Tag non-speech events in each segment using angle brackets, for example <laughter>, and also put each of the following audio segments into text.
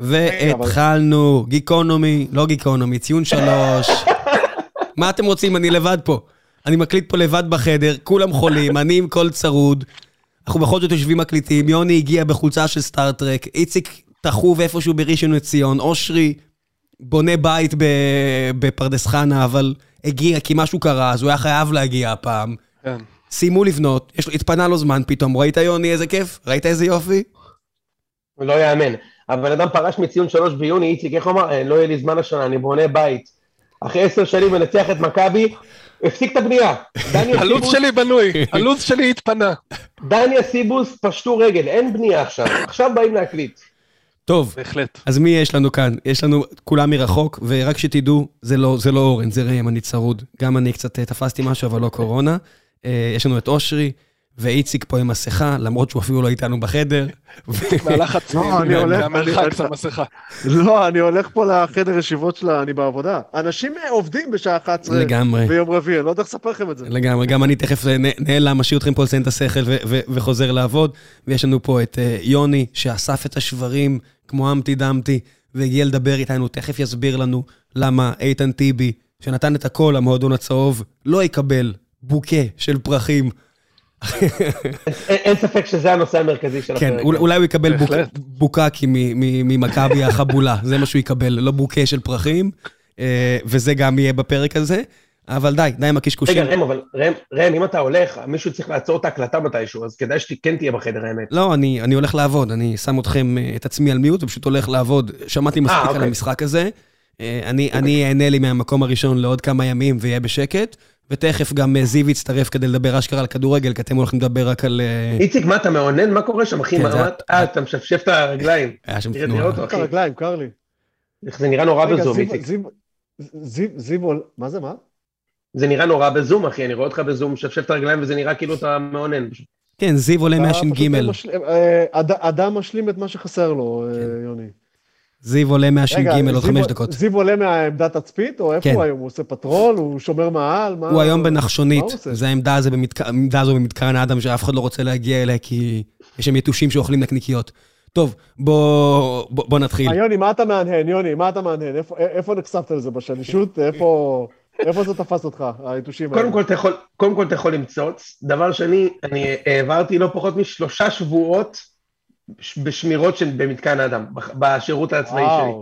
והתחלנו, גיקונומי, לא גיקונומי, ציון שלוש. <laughs> מה אתם רוצים? אני לבד פה. אני מקליט פה לבד בחדר, כולם חולים, אני עם קול צרוד. אנחנו בכל זאת יושבים מקליטים, יוני הגיע בחולצה של סטאר-טרק, איציק תחוב איפשהו בראשון לציון, אושרי בונה בית בפרדס חנה, אבל הגיע כי משהו קרה, אז הוא היה חייב להגיע הפעם. כן. סיימו לבנות, יש, התפנה לו זמן פתאום, ראית יוני איזה כיף? ראית איזה יופי? לא יאמן. הבן אדם פרש מציון שלוש ביוני, איציק, איך הוא אמר? אה, לא יהיה לי זמן השנה, אני בונה בית. אחרי עשר שנים מנצח את מכבי, הפסיק את הבנייה. <laughs> הלו"ז שלי בנוי, הלו"ז שלי התפנה. דניה סיבוס פשטו רגל, אין בנייה עכשיו, עכשיו באים להקליט. טוב, בהחלט. אז מי יש לנו כאן? יש לנו כולם מרחוק, ורק שתדעו, זה לא, זה לא אורן, זה ראם, אני צרוד. גם אני קצת אה, תפסתי משהו, אבל לא קורונה. אה, יש לנו את אושרי, ואיציק פה עם מסכה, למרות שהוא אפילו לא איתנו בחדר. מהלחץ, לא, אני הולך, מהמרחק המסכה. לא, אני הולך פה לחדר ישיבות שלה, אני בעבודה. אנשים עובדים בשעה 11 לגמרי. ביום רביעי, אני לא יודע איך לספר לכם את זה. לגמרי, גם אני תכף נעלם, משאיר אתכם פה לציין את השכל וחוזר לעבוד. ויש לנו פה את אה, יוני, שאסף את השברים כמו אמפטי דמפטי, והגיע לדבר איתנו, תכף יסביר לנו למה איתן טיבי, שנתן את הכל למועדון הצהוב, לא יקבל בוקה של פרחים. אין ספק שזה הנושא המרכזי של כן, הפרק. כן, אולי הוא יקבל בוקקי ממכבי החבולה, זה מה שהוא יקבל, לא בוקה של פרחים, אה, וזה גם יהיה בפרק הזה. אבל די, די עם הקשקושים. רגע, ראם, אבל ראם, ראם, אם אתה הולך, מישהו צריך לעצור את ההקלטה מתישהו, אז כדאי שכן תהיה בחדר האמת. לא, אני, אני הולך לעבוד, אני שם אתכם, אה, את עצמי על מיוט, ופשוט הולך לעבוד. שמעתי מספיק 아, אה, אוקיי. על המשחק הזה. אני, אני אענה לי מהמקום הראשון לעוד כמה ימים ויהיה בשקט. ותכף גם אה, זיו יצטרף כדי לדבר אשכרה על כדורגל, כי אתם הולכים לדבר רק על... אה, איציק, מה, אתה מאונן? מה קורה שם, אחי? כן, אה, אתה משפשף את הרגליים. היה שם תנועה. את הרגליים, קר לי. איך זה נראה נורא בזום, איציק. זיו, מה זה, מה? זה נראה נורא בזום, אחי, אני רואה אותך בזום, משפשף את הרגליים, וזה נראה כאילו אתה מאונן. כן, זיו עולה מהש"ג. אדם משלים את מה שחסר לו, כן. יוני. זיו עולה מהש"ג עוד חמש דקות. זיו עולה מהעמדת תצפית, או איפה כן. הוא היום? הוא עושה פטרול? הוא שומר מעל? הוא היום בנחשונית. זה העמדה הזו במתקן האדם שאף אחד לא רוצה להגיע אליה, כי יש שם יתושים שאוכלים נקניקיות. טוב, בוא, בוא, בוא נתחיל. אה, יוני, מה אתה מהנהן? יוני, מה אתה מהנהן? איפה, איפה נחשפת לזה? בשלישות? איפה, איפה זה תפס אותך, היתושים האלה? קודם כל, יכול, קודם כל אתה יכול למצוץ. דבר שני, אני העברתי לא פחות משלושה שבועות בשמירות של, במתקן אדם, בשירות הצבאי שלי.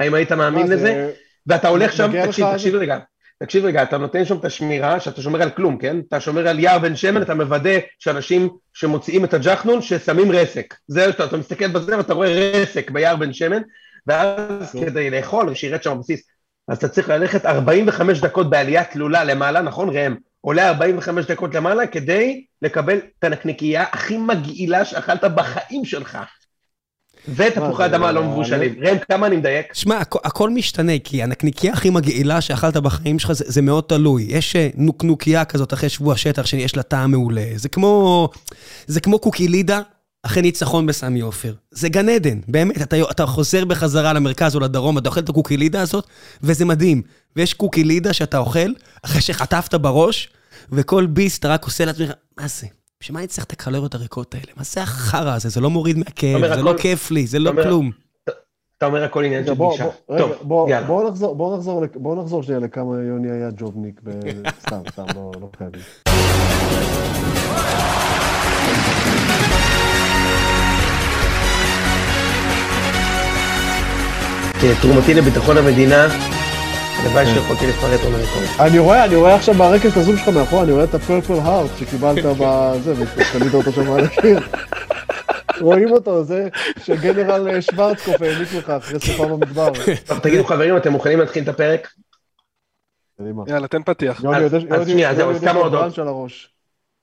האם היית מאמין לזה? ואתה הולך שם, תקשיב, תקשיב רגע, תקשיב רגע, אתה נותן שם את השמירה, שאתה שומר על כלום, כן? אתה שומר על יער בן שמן, אתה מוודא שאנשים שמוציאים את הג'חנון, ששמים רסק. זה, אתה, אתה מסתכל בזה ואתה רואה רסק ביער בן שמן, ואז כדי לאכול, שירת שם בבסיס, אז אתה צריך ללכת 45 דקות בעלייה תלולה למעלה, נכון ראם? עולה 45 דקות למעלה כדי לקבל את הנקניקייה הכי מגעילה שאכלת בחיים שלך. ותפוחי אדמה לא מבושלים. ראם, כמה אני מדייק? שמע, הכל משתנה, כי הנקניקייה הכי מגעילה שאכלת בחיים שלך זה מאוד תלוי. יש אה, נוקנוקייה כזאת אחרי שבוע שטח שיש לה טעם מעולה. זה כמו... זה כמו קוקילידה אחרי ניצחון בסמי עופר. זה גן עדן, באמת. אתה, אתה חוזר בחזרה למרכז או לדרום, אתה אוכל את הקוקילידה הזאת, וזה מדהים. ויש קוקילידה שאתה אוכל, אחרי שחטפת בראש, וכל ביס אתה רק עושה לעצמך, מה זה? בשביל מה אני צריך את הקלוריות הריקות האלה? מה זה החרא הזה? זה לא מוריד מהכאב, זה הכל... לא כיף לי, זה לא כלום. אתה אומר הכל עניין של גישה. טוב, יאללה. בואו נחזור שנייה לכמה יוני היה ג'ובניק, סתם, סתם, לא, לא תרומתי לביטחון המדינה, הלוואי כן. שיכולתי לפרט עוד מרקורד. אני רואה, אני רואה עכשיו ברקע את הזום שלך מאחור, אני רואה את הפרפל הארט שקיבלת בזה, וקנית אותו שם על הקיר. רואים אותו, זה שגנרל שוורצקופ העניק לך אחרי סופה במדבר. טוב, תגידו חברים, אתם מוכנים להתחיל את הפרק? יאללה, תן פתיח. אז שנייה, זהו, אז כמה הודעות.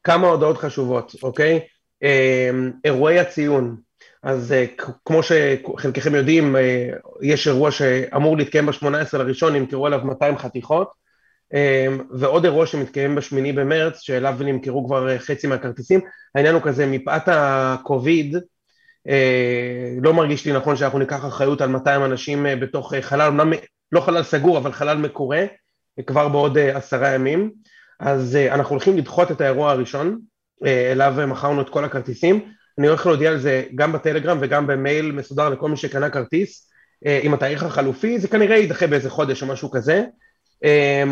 כמה הודעות חשובות, אוקיי? אמ, אירועי הציון. אז אה, כמו שחלקכם יודעים, אה, יש אירוע שאמור להתקיים ב-18 לראשון, נמכרו עליו 200 חתיכות, אה, ועוד אירוע שמתקיים ב-8 במרץ, שאליו נמכרו כבר חצי מהכרטיסים. העניין הוא כזה, מפאת הקוביד, לא מרגיש לי נכון שאנחנו ניקח אחריות על 200 אנשים בתוך חלל, אמנם לא חלל סגור, אבל חלל מקורה, כבר בעוד עשרה ימים. אז אנחנו הולכים לדחות את האירוע הראשון, אליו מכרנו את כל הכרטיסים. אני הולך להודיע על זה גם בטלגרם וגם במייל מסודר לכל מי שקנה כרטיס. אה, עם התאריך החלופי, זה כנראה יידחה באיזה חודש או משהו כזה. אה,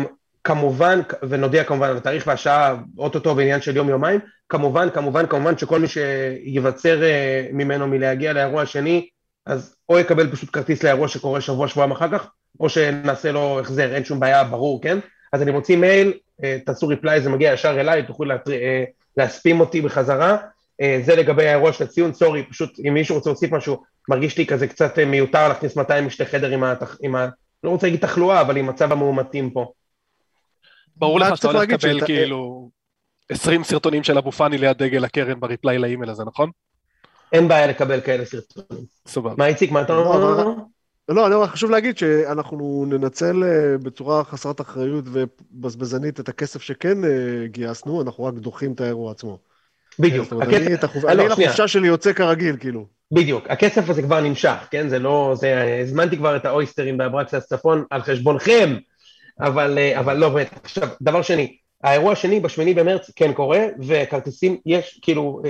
כמובן, ונודיע כמובן על התאריך והשעה אוטוטו בעניין של יום-יומיים, כמובן, כמובן, כמובן שכל מי שיווצר אה, ממנו מלהגיע לאירוע השני, אז או יקבל פשוט כרטיס לאירוע שקורה שבוע, שבועיים אחר כך, או שנעשה לו החזר, אין שום בעיה, ברור, כן? אז אני מוציא מייל, תעשו ריפליי, זה מגיע ישר אליי, תוכלו להספים אותי בחזרה. זה לגבי האירוע של הציון, סורי, פשוט אם מישהו רוצה להוסיף משהו, מרגיש לי כזה קצת מיותר להכניס 200 משתי חדר עם ה... עם ה לא רוצה להגיד תחלואה, אבל עם מצב המאומתים פה. ברור לך שאתה הולך לקבל כאילו 20 סרטונים של אבו פאני ליד דגל הקרן בריפליי לאימייל הזה, נכון? אין בעיה לקבל כאלה סרטונים. סבבה. מה איציק, מה אתה אומר? לא, אני אומר, חשוב להגיד שאנחנו ננצל אה, בצורה חסרת אחריות ובזבזנית את הכסף שכן אה, גייסנו, אנחנו רק דוחים את האירוע עצמו. בדיוק. אני לחופשה שלי יוצא כרגיל, כאילו. בדיוק, הכסף הזה כבר נמשך, כן? זה לא, זה, הזמנתי כבר את האויסטרים באברקסס צפון על חשבונכם, אבל, אה, אבל לא באמת. עכשיו, דבר שני, האירוע השני בשמיני במרץ כן קורה, וכרטיסים יש, כאילו,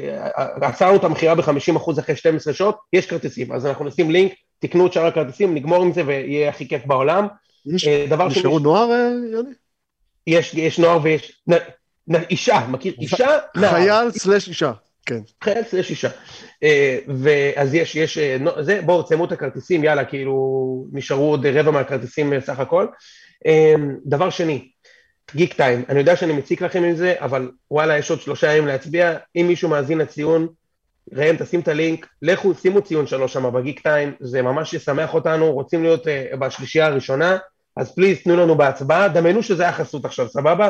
עצרנו את המכירה ב-50% אחרי 12 שעות, יש כרטיסים, אז אנחנו נשים לינק, תקנו את שאר הכרטיסים, נגמור עם זה ויהיה הכי כיף בעולם. יש, נשארו נוער, אה, יוני? יש, יש נוער ויש, אישה, מכיר אישה? נער. חייל סלש אישה, כן. חייל סלש אישה. אה, ואז יש, יש, אה, זה, בואו תסיימו את הכרטיסים, יאללה, כאילו, נשארו עוד רבע מהכרטיסים סך הכל. דבר שני, גיק טיים, אני יודע שאני מציק לכם עם זה, אבל וואלה, יש עוד שלושה ימים להצביע, אם מישהו מאזין לציון, ראם, תשים את הלינק, לכו, שימו ציון שלוש שם בגיק טיים, זה ממש ישמח אותנו, רוצים להיות uh, בשלישייה הראשונה, אז פליז תנו לנו בהצבעה, דמיינו שזה היה חסות עכשיו, סבבה?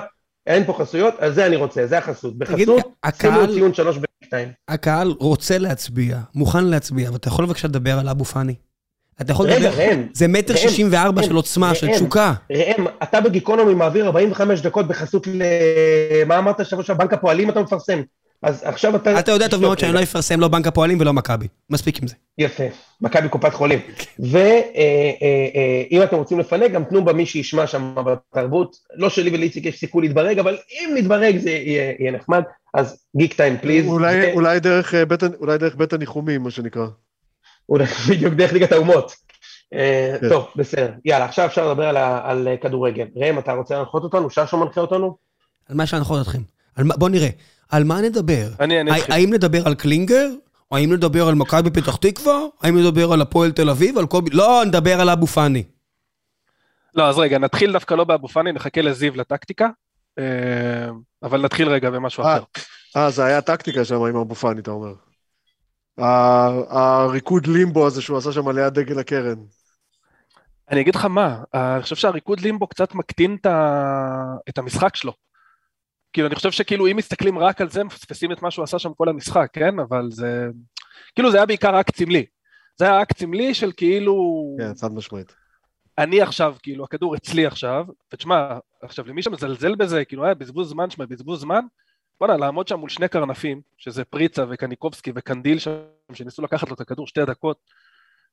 אין פה חסויות, אז זה אני רוצה, זה החסות. בחסות, שימו ציון שלוש טיים. הקהל רוצה להצביע, מוכן להצביע, ואתה יכול בבקשה לדבר על אבו פאני? אתה יכול לדבר, זה מטר שישים וארבע של עוצמה, של תשוקה. ראם, אתה בגיקונומי מעביר 45 דקות בחסות ל... מה אמרת שבוע שעבר? בנק הפועלים אתה מפרסם. אז עכשיו אתה... אתה יודע טוב מאוד שאני לא אפרסם לא בנק הפועלים ולא מכבי. מספיק עם זה. יפה, מכבי קופת חולים. ואם אה, אה, אה, אתם רוצים לפנק, גם תנו בה מי שישמע שם בתרבות. לא שלי ולאיציק יש סיכוי להתברג, אבל אם נתברג זה יהיה נחמד. אז גיק טיים פליז. אולי דרך בית הניחומים, מה שנקרא. אולי בדיוק דרך ליגת האומות. כן. טוב, בסדר. יאללה, עכשיו אפשר לדבר על כדורגל. ראם, אתה רוצה להנחות אותנו? ששו מנחה אותנו? על מה אפשר להנחות אתכם? בוא נראה. על מה נדבר? אני, אני אתחיל. האם נדבר על קלינגר? או האם נדבר על מכבי פתח תקווה? האם נדבר על הפועל תל אביב? על כל... לא, נדבר על אבו פאני. לא, אז רגע, נתחיל דווקא לא באבו פאני, נחכה לזיו לטקטיקה, אה, אבל נתחיל רגע במשהו אה, אחר. אה, זה היה טקטיקה שם עם אבו פאני, אתה אומר. הריקוד לימבו הזה שהוא עשה שם ליד דגל הקרן. אני אגיד לך מה, אני חושב שהריקוד לימבו קצת מקטין את המשחק שלו. כאילו, אני חושב שכאילו, אם מסתכלים רק על זה, מפספסים את מה שהוא עשה שם כל המשחק, כן? אבל זה... כאילו, זה היה בעיקר אקט סמלי. זה היה אקט סמלי של כאילו... כן, חד משמעית. אני עכשיו, כאילו, הכדור אצלי עכשיו, ותשמע, עכשיו, למי שמזלזל בזה, כאילו, היה בזבוז זמן, שמע, בזבוז זמן, בוא'נה, לעמוד שם מול שני קרנפים, שזה פריצה וקניקובסקי וקנדיל שם, שניסו לקחת לו את הכדור שתי דקות,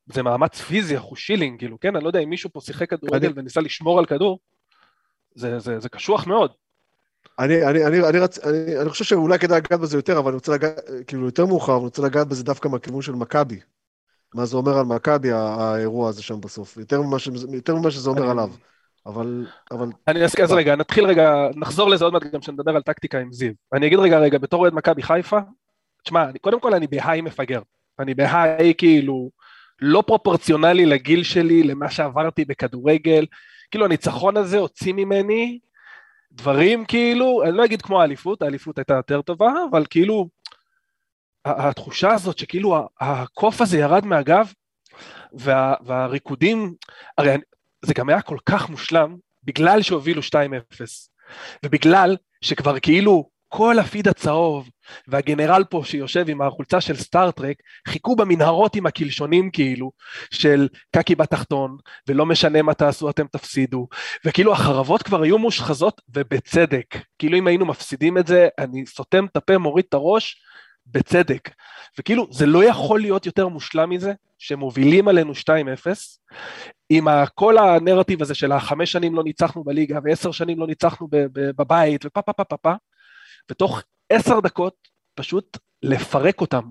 זה מאמץ פיזי, אחו שילינג, כאילו, כן? אני לא יודע אם מישהו פה שיחק כדורגל וניסה לשמור על כדור, זה, זה, זה קשוח מאוד. אני, אני, אני, אני, רצ... אני, אני חושב שאולי כדאי לגעת בזה יותר, אבל אני רוצה לגעת, כאילו יותר מאוחר, אני רוצה לגעת בזה דווקא מהכיוון של מכבי. מה זה אומר על מכבי, האירוע הזה שם בסוף, יותר ממה, ש... יותר ממה שזה אומר אני... עליו. אבל, אבל... אני אז רגע, נתחיל רגע, נחזור לזה עוד מעט גם כשנדבר על טקטיקה עם זיו. אני אגיד רגע, רגע, בתור אוהד מכבי חיפה, תשמע, קודם כל אני בהיי מפגר. אני בהיי כאילו לא פרופורציונלי לגיל שלי, למה שעברתי בכדורגל. כאילו הניצחון הזה הוציא ממני דברים כאילו, אני לא אגיד כמו האליפות, האליפות הייתה יותר טובה, אבל כאילו, התחושה הזאת שכאילו הקוף הזה ירד מהגב, וה, והריקודים, הרי זה גם היה כל כך מושלם, בגלל שהובילו 2-0, ובגלל שכבר כאילו כל הפיד הצהוב והגנרל פה שיושב עם החולצה של סטארט-טרק חיכו במנהרות עם הקלשונים כאילו של קקי בתחתון ולא משנה מה תעשו אתם תפסידו. וכאילו החרבות כבר היו מושחזות ובצדק. כאילו אם היינו מפסידים את זה אני סותם את הפה מוריד את הראש בצדק. וכאילו זה לא יכול להיות יותר מושלם מזה שמובילים עלינו 2-0 עם כל הנרטיב הזה של החמש שנים לא ניצחנו בליגה ועשר שנים לא ניצחנו בבית ופה פה פה פה פה ותוך עשר דקות פשוט לפרק אותם,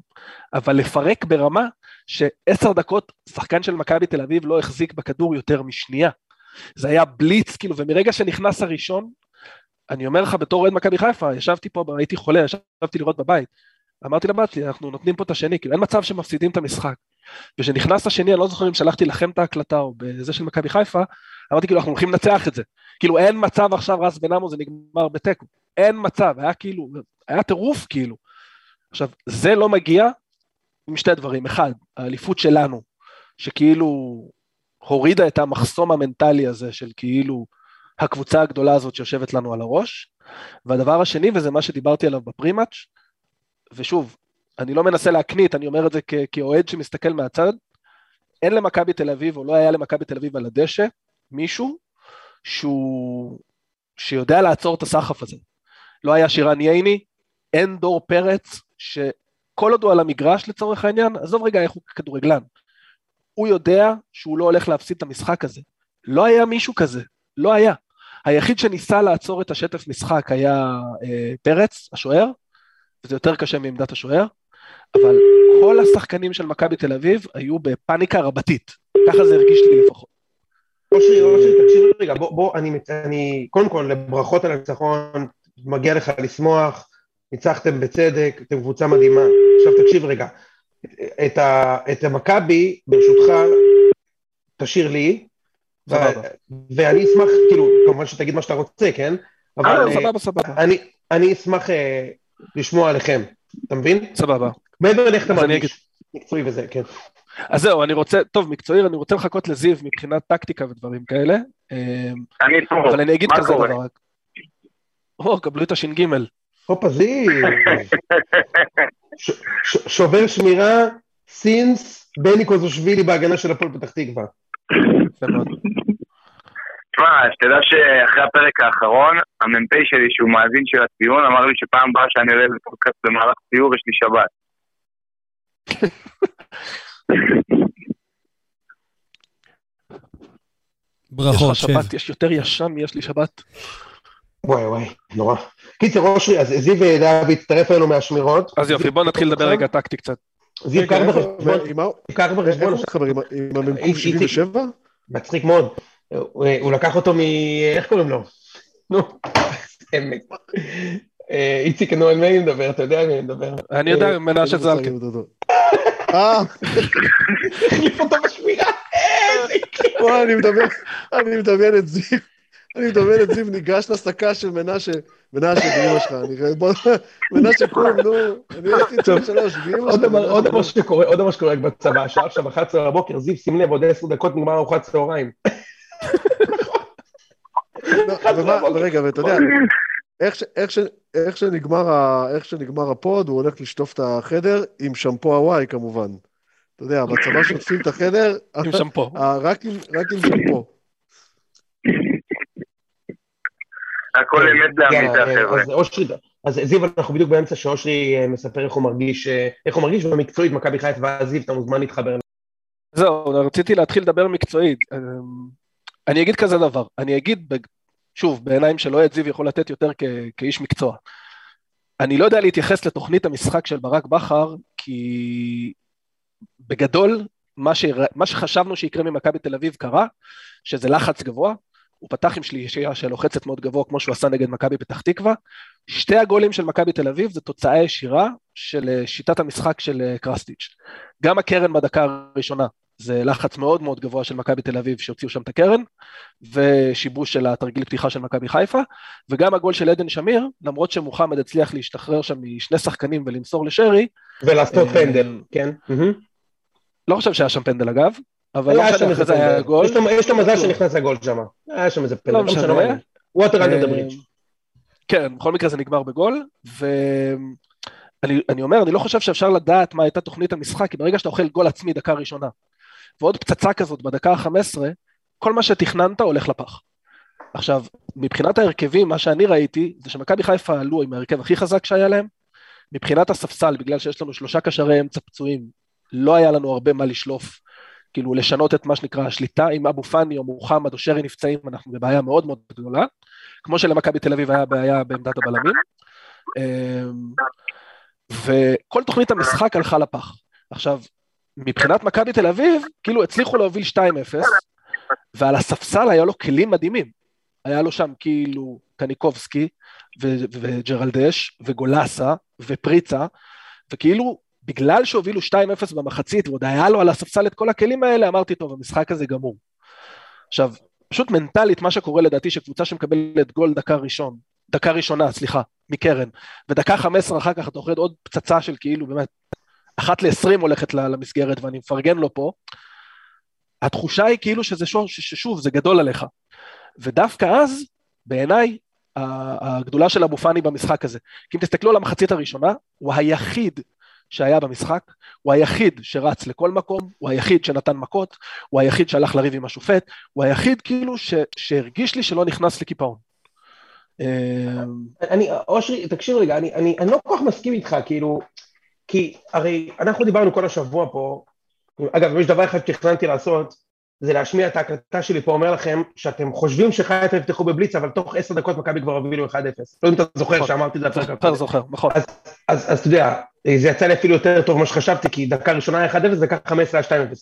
אבל לפרק ברמה שעשר דקות שחקן של מכבי תל אביב לא החזיק בכדור יותר משנייה. זה היה בליץ, כאילו, ומרגע שנכנס הראשון, אני אומר לך בתור אוהד מכבי חיפה, ישבתי פה, הייתי חולה, ישבתי לראות בבית. אמרתי לבת שלי, אנחנו נותנים פה את השני, כאילו אין מצב שמפסידים את המשחק. וכשנכנס השני, אני לא זוכר אם שלחתי לכם את ההקלטה או בזה של מכבי חיפה, אמרתי כאילו אנחנו הולכים לנצח את זה. כאילו אין מצב עכשיו רס בנאמו זה נגמר בתיקו. אין מצב, היה כאילו, היה טירוף כאילו. עכשיו, זה לא מגיע עם שתי דברים. אחד, האליפות שלנו, שכאילו הורידה את המחסום המנטלי הזה של כאילו הקבוצה הגדולה הזאת שיושבת לנו על הראש. והדבר השני, וזה מה שדיברתי עליו בפרימאץ', ושוב, אני לא מנסה להקנית, אני אומר את זה כאוהד שמסתכל מהצד, אין למכבי תל אביב, או לא היה למכבי תל אביב על הדשא, מישהו שהוא, שיודע לעצור את הסחף הזה. לא היה שירן ייני, אין דור פרץ, שכל עוד הוא על המגרש לצורך העניין, עזוב רגע איך הוא כדורגלן, הוא יודע שהוא לא הולך להפסיד את המשחק הזה. לא היה מישהו כזה, לא היה. היחיד שניסה לעצור את השטף משחק היה אה, פרץ, השוער, וזה יותר קשה מעמדת השוער, אבל כל השחקנים של מכבי תל אביב היו בפאניקה רבתית, ככה זה הרגיש לי לפחות. אושרי, אושרי, תקשיב רגע, בוא, בוא, אני, אני, קודם כל, ברכות על הניצחון, מגיע לך לשמוח, ניצחתם בצדק, אתם קבוצה מדהימה. עכשיו תקשיב רגע, את, ה, את המכבי, ברשותך, תשאיר לי, ו, ואני אשמח, כאילו, כמובן שתגיד מה שאתה רוצה, כן? אבל אה, סבבה, סבבה. אני, אני אשמח אה, לשמוע עליכם, אתה מבין? סבבה. מעבר לאיך אתה מרגיש, מקצועי וזה, כן. אז זהו, אני רוצה, טוב, מקצועי, אני רוצה לחכות לזיו מבחינת טקטיקה ודברים כאלה. אמ, אני אבל אני אגיד כזה דבר. או, קבלו את הש"ג. הופה, זיו. שובר שמירה, סינס, בני קוזושווילי בהגנה של הפועל פתח תקווה. תשמע, שתדע שאחרי הפרק האחרון, המ"פ שלי, שהוא מאזין של הציון, אמר לי שפעם הבאה שאני עולה לפודקאסט במהלך ציור, יש לי שבת. ברכות, שב. יש לך שבת, יש יותר ישן מיש לי שבת. וואי וואי, נורא. קיצר, אושרי, אז זיו דאב הצטרף אלינו מהשמירות. אז יופי, בוא נתחיל לדבר רגע טקטי קצת. זיו, קח בחשבון, קח בחשבון. עם המ"ק 77? מצחיק מאוד. הוא לקח אותו מ... איך קוראים לו? נו, אה, איציק נו, על מי אני מדבר? אתה יודע על מי אני מדבר? אני יודע, אה, מנשה זלקין. אה, החליף אותו בשמירה, וואי, אני מדמיין את זיו. אני מדמיין את זיו ניגש לשקה של מנשה, מנשה באמא שלך, מנשה קום, נו, אני הייתי צד שלוש, באמא שלך. עוד דבר שקורה, עוד דבר שקורה בצבא, השעה עכשיו 11 בבוקר, זיו, שים לב, עוד 10 דקות נגמר ארוחת צהריים. <laughs> רגע, ואתה יודע, איך שנגמר הפוד, הוא הולך לשטוף את החדר עם שמפו הוואי כמובן. אתה יודע, בצבא שוטפים את החדר, עם שמפו. רק עם שמפו. הכל אמת לאמיתה, חבר'ה. אז אושרי, אז זיו, אנחנו בדיוק באמצע שאושרי אה, מספר איך הוא מרגיש, אה, איך הוא מרגיש במקצועית מכבי חיפה, ואז זיו, אתה מוזמן להתחבר. זהו, רציתי להתחיל לדבר מקצועית. אמ, אני אגיד כזה דבר, אני אגיד, שוב, בעיניים של אוהד זיו יכול לתת יותר כאיש מקצוע. אני לא יודע להתייחס לתוכנית המשחק של ברק בכר, כי בגדול, מה, ש... מה שחשבנו שיקרה ממכבי תל אביב קרה, שזה לחץ גבוה, הוא פתח עם שלישייה שלוחצת מאוד גבוה כמו שהוא עשה נגד מכבי פתח תקווה. שתי הגולים של מכבי תל אביב זה תוצאה ישירה של אה, שיטת המשחק של אה, קרסטיץ'. גם הקרן בדקה הראשונה זה לחץ מאוד מאוד גבוה של מכבי תל אביב שהוציאו שם את הקרן, ושיבוש של התרגיל פתיחה של מכבי חיפה, וגם הגול של עדן שמיר, למרות שמוחמד הצליח להשתחרר שם משני שחקנים ולמסור לשרי. ולעשות אה, פנדל, כן. לא חושב שהיה שם פנדל אגב, אבל לא משנה, אחרי זה היה גול. יש לו מזל שנכנס לגול שם. היה שם איזה פנדל, לא משנה. ווטר אנדר דה ברידג'. כן, בכל מקרה זה נגמר בגול, ואני אומר, אני לא חושב שאפשר לדעת מה הייתה תוכנית המשחק, כי ברגע שאתה אוכל גול עצמי דקה ראשונה, ועוד פצצה כזאת בדקה ה-15, כל מה שתכננת הולך לפח. עכשיו, מבחינת ההרכבים, מה שאני ראיתי, זה שמכבי חיפה עלו עם ההרכב הכי חזק שהיה להם. מבחינת הספסל, בגלל שיש לנו שלושה קשרי אמצע פצועים, לא היה לנו הרבה מה לשלוף כאילו לשנות את מה שנקרא השליטה, אם אבו פאני או מוחמד או שרי נפצעים, אנחנו בבעיה מאוד מאוד גדולה, כמו שלמכבי תל אביב היה בעיה בעמדת הבלמים. אמ, וכל תוכנית המשחק הלכה לפח. עכשיו, מבחינת מכבי תל אביב, כאילו הצליחו להוביל 2-0, ועל הספסל היה לו כלים מדהימים. היה לו שם כאילו קניקובסקי, וג'רלדש, וגולסה, ופריצה, וכאילו, בגלל שהובילו 2-0 במחצית, ועוד היה לו על הספסל את כל הכלים האלה, אמרתי, טוב, המשחק הזה גמור. עכשיו, פשוט מנטלית, מה שקורה לדעתי, שקבוצה שמקבלת גול דקה ראשון, דקה ראשונה, סליחה, מקרן, ודקה 15 אחר כך אתה אוכל עוד פצצה של כאילו, באמת, אחת ל-20 הולכת למסגרת, ואני מפרגן לו פה, התחושה היא כאילו שזה שוב, ששוב, זה גדול עליך. ודווקא אז, בעיניי, הגדולה של אבו פאני במשחק הזה. כי אם תסתכלו על המחצית הראשונה, הוא היחיד שהיה במשחק, הוא היחיד שרץ לכל מקום, הוא היחיד שנתן מכות, הוא היחיד שהלך לריב עם השופט, הוא היחיד כאילו ש, שהרגיש לי שלא נכנס לקיפאון. אני, אושרי, תקשיב רגע, אני, אני, אני לא כל כך מסכים איתך, כאילו, כי הרי אנחנו דיברנו כל השבוע פה, אגב, אם יש דבר אחד שתכננתי לעשות, זה להשמיע את ההקלטה שלי פה, אומר לכם שאתם חושבים שחיפה יפתחו בבליץ, אבל תוך עשר דקות מכבי כבר הובילו 1-0. לא יודע אם אתה זוכר נכון. שאמרתי את זה הפרק אתה זוכר, נכון. אז אתה יודע, זה יצא לי אפילו יותר טוב ממה שחשבתי, כי דקה ראשונה היה 1-0 ודקה 15 היה 2-0.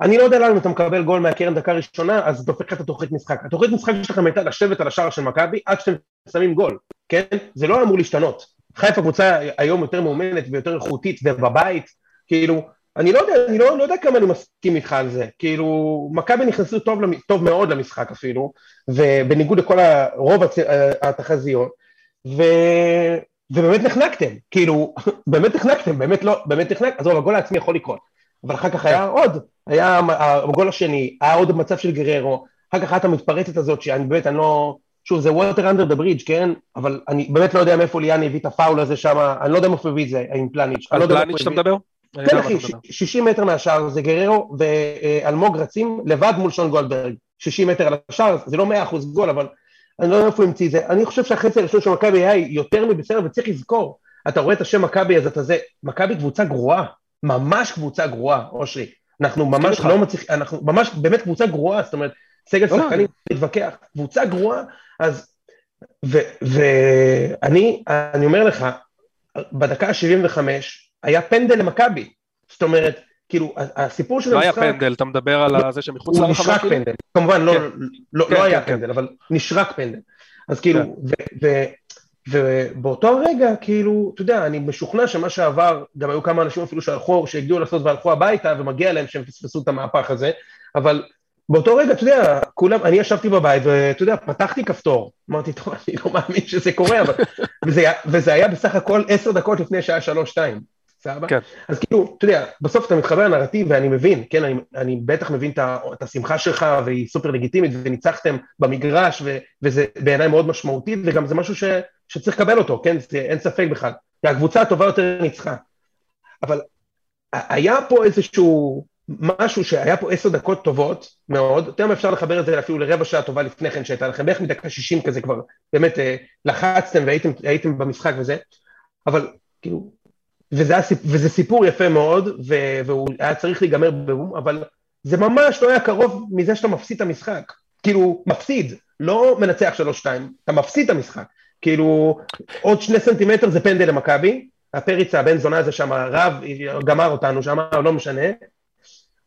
אני לא יודע למה אם אתה מקבל גול מהקרן דקה ראשונה, אז הופך את התוכנית משחק. התוכנית משחק שלכם הייתה לשבת על השער של מכבי עד שאתם שמים גול, כן? זה לא אמור להשתנות. חיפה קבוצה היום יותר מאומנת ויותר איכותית ובבית, כאילו, אני לא יודע, אני לא, לא יודע כמה אני מסכים איתך על זה, כאילו, מכבי נכנסו טוב, טוב מאוד למשחק אפילו, ובניגוד לכל רוב התחזיות, ו... ובאמת נחנקתם, כאילו, <laughs> באמת נחנקתם, באמת לא, באמת נחנקתם, עזוב, הגול העצמי יכול לקרות, אבל אחר כך היה עוד, היה הגול השני, היה עוד מצב של גררו, אחר כך הייתה המתפרצת הזאת, שאני באמת, אני לא, שוב, זה water under the bridge, כן? אבל אני באמת לא יודע מאיפה ליאני הביא את הפאול הזה שם, אני לא יודע מאיפה הביא את זה, עם פלניץ'. על פלניץ' אתה מדבר? כן אחי, 60 מטר מהשער זה גררו ואלמוג רצים לבד מול שון גולדברג, 60 מטר על השער, זה לא 100% גול, אבל אני לא יודע איפה הוא המציא את זה. אני חושב שהחצי הראשון של מכבי היה יותר מבסדר, וצריך לזכור, אתה רואה את השם מכבי, אז אתה זה, מכבי קבוצה גרועה, ממש קבוצה גרועה, אושרי. אנחנו ממש לא מצליחים, אנחנו ממש באמת קבוצה גרועה, זאת אומרת, סגל לא, שחקנים מתווכח, קבוצה גרועה, אז... ואני אומר לך, בדקה ה-75, היה פנדל למכבי. זאת אומרת, כאילו, הסיפור של המשחק... לא היה פנדל, אתה מדבר על זה שמחוץ לרחבה? הוא נשרק פנדל, כמובן, לא, כן. לא, כן, לא היה כן, פנדל, אבל נשרק פנדל. אז כאילו, ובאותו רגע, כאילו, אתה יודע, אני משוכנע שמה שעבר, גם היו כמה אנשים אפילו שהלכו, שהגיעו לעשות והלכו הביתה, ומגיע להם שהם פספסו את המהפך הזה, אבל באותו רגע, אתה יודע, כולם, אני ישבתי בבית, ואתה יודע, פתחתי כפתור, אמרתי, טוב, אני לא מאמין שזה קורה, אבל... וזה, וזה היה בסך הכל עשר דקות לפני שעה שלוש-שתיים. סבבה? כן. אז כאילו, אתה יודע, בסוף אתה מתחבר לנרטיב ואני מבין, כן, אני, אני בטח מבין את, את השמחה שלך והיא סופר לגיטימית וניצחתם במגרש ו, וזה בעיניי מאוד משמעותי וגם זה משהו ש, שצריך לקבל אותו, כן, זה, אין ספק בכלל. הקבוצה הטובה יותר ניצחה. אבל היה פה איזשהו משהו שהיה פה עשר דקות טובות מאוד, יותר מה אפשר לחבר את זה אפילו לרבע שעה טובה לפני כן שהייתה לכם, בערך מדקה שישים כזה כבר, באמת אה, לחצתם והייתם במשחק וזה, אבל כאילו וזה, הסיפ... וזה סיפור יפה מאוד, ו... והוא היה צריך להיגמר בבום, אבל זה ממש לא היה קרוב מזה שאתה מפסיד את המשחק. כאילו, מפסיד, לא מנצח שלוש-שתיים, אתה מפסיד את המשחק. כאילו, עוד שני סנטימטר זה פנדל למכבי, הפריצה, הבן זונה הזה שם, רב, גמר אותנו שם, לא משנה.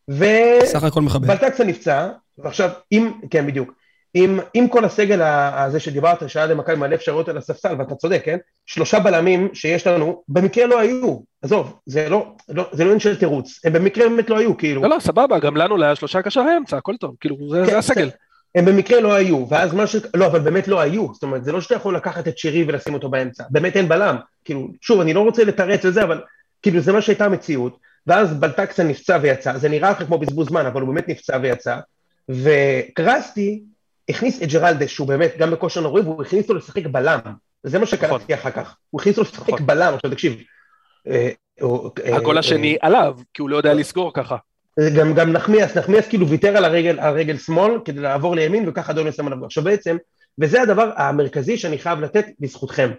ו... סך הכל מכבד. בלטקסה נפצע, ועכשיו, אם, כן, בדיוק. עם, עם כל הסגל הזה שדיברת, שהיה למכבי מלא אפשרויות על הספסל, ואתה צודק, כן? שלושה בלמים שיש לנו, במקרה לא היו. עזוב, זה לא, לא, זה לא עניין של תירוץ, הם במקרה באמת לא היו, כאילו. לא, לא, סבבה, גם לנו לא היה שלושה קשר האמצע, הכל טוב, כאילו, זה, כן, זה הסגל. הם במקרה לא היו, ואז מה ש... לא, אבל באמת לא היו, זאת אומרת, זה לא שאתה יכול לקחת את שירי ולשים אותו באמצע, באמת אין בלם. כאילו, שוב, אני לא רוצה לתרץ את זה, אבל כאילו, זה מה שהייתה המציאות, ואז בלטקסה נפצע ויצא, זה נראה לך כמו בזבוז זמן, אבל הוא באמת נפצע ויצא, וקרסטי הכניס את ג'רלדש, שהוא באמת גם בכושר נוראי, והוא הכניס אותו לשחק בלם. זה מה שקראתי נכון. אחר כך. הוא הכניס אותו לשחק נכון. בלם, עכשיו תקשיב. אה, הגול אה, השני עליו, כי הוא לא יודע לסגור ככה. גם, גם נחמיאס, נחמיאס כאילו ויתר על הרגל, על רגל שמאל כדי לעבור לימין וככה דוניו שם עליו. עכשיו בעצם, וזה הדבר המרכזי שאני חייב לתת בזכותכם.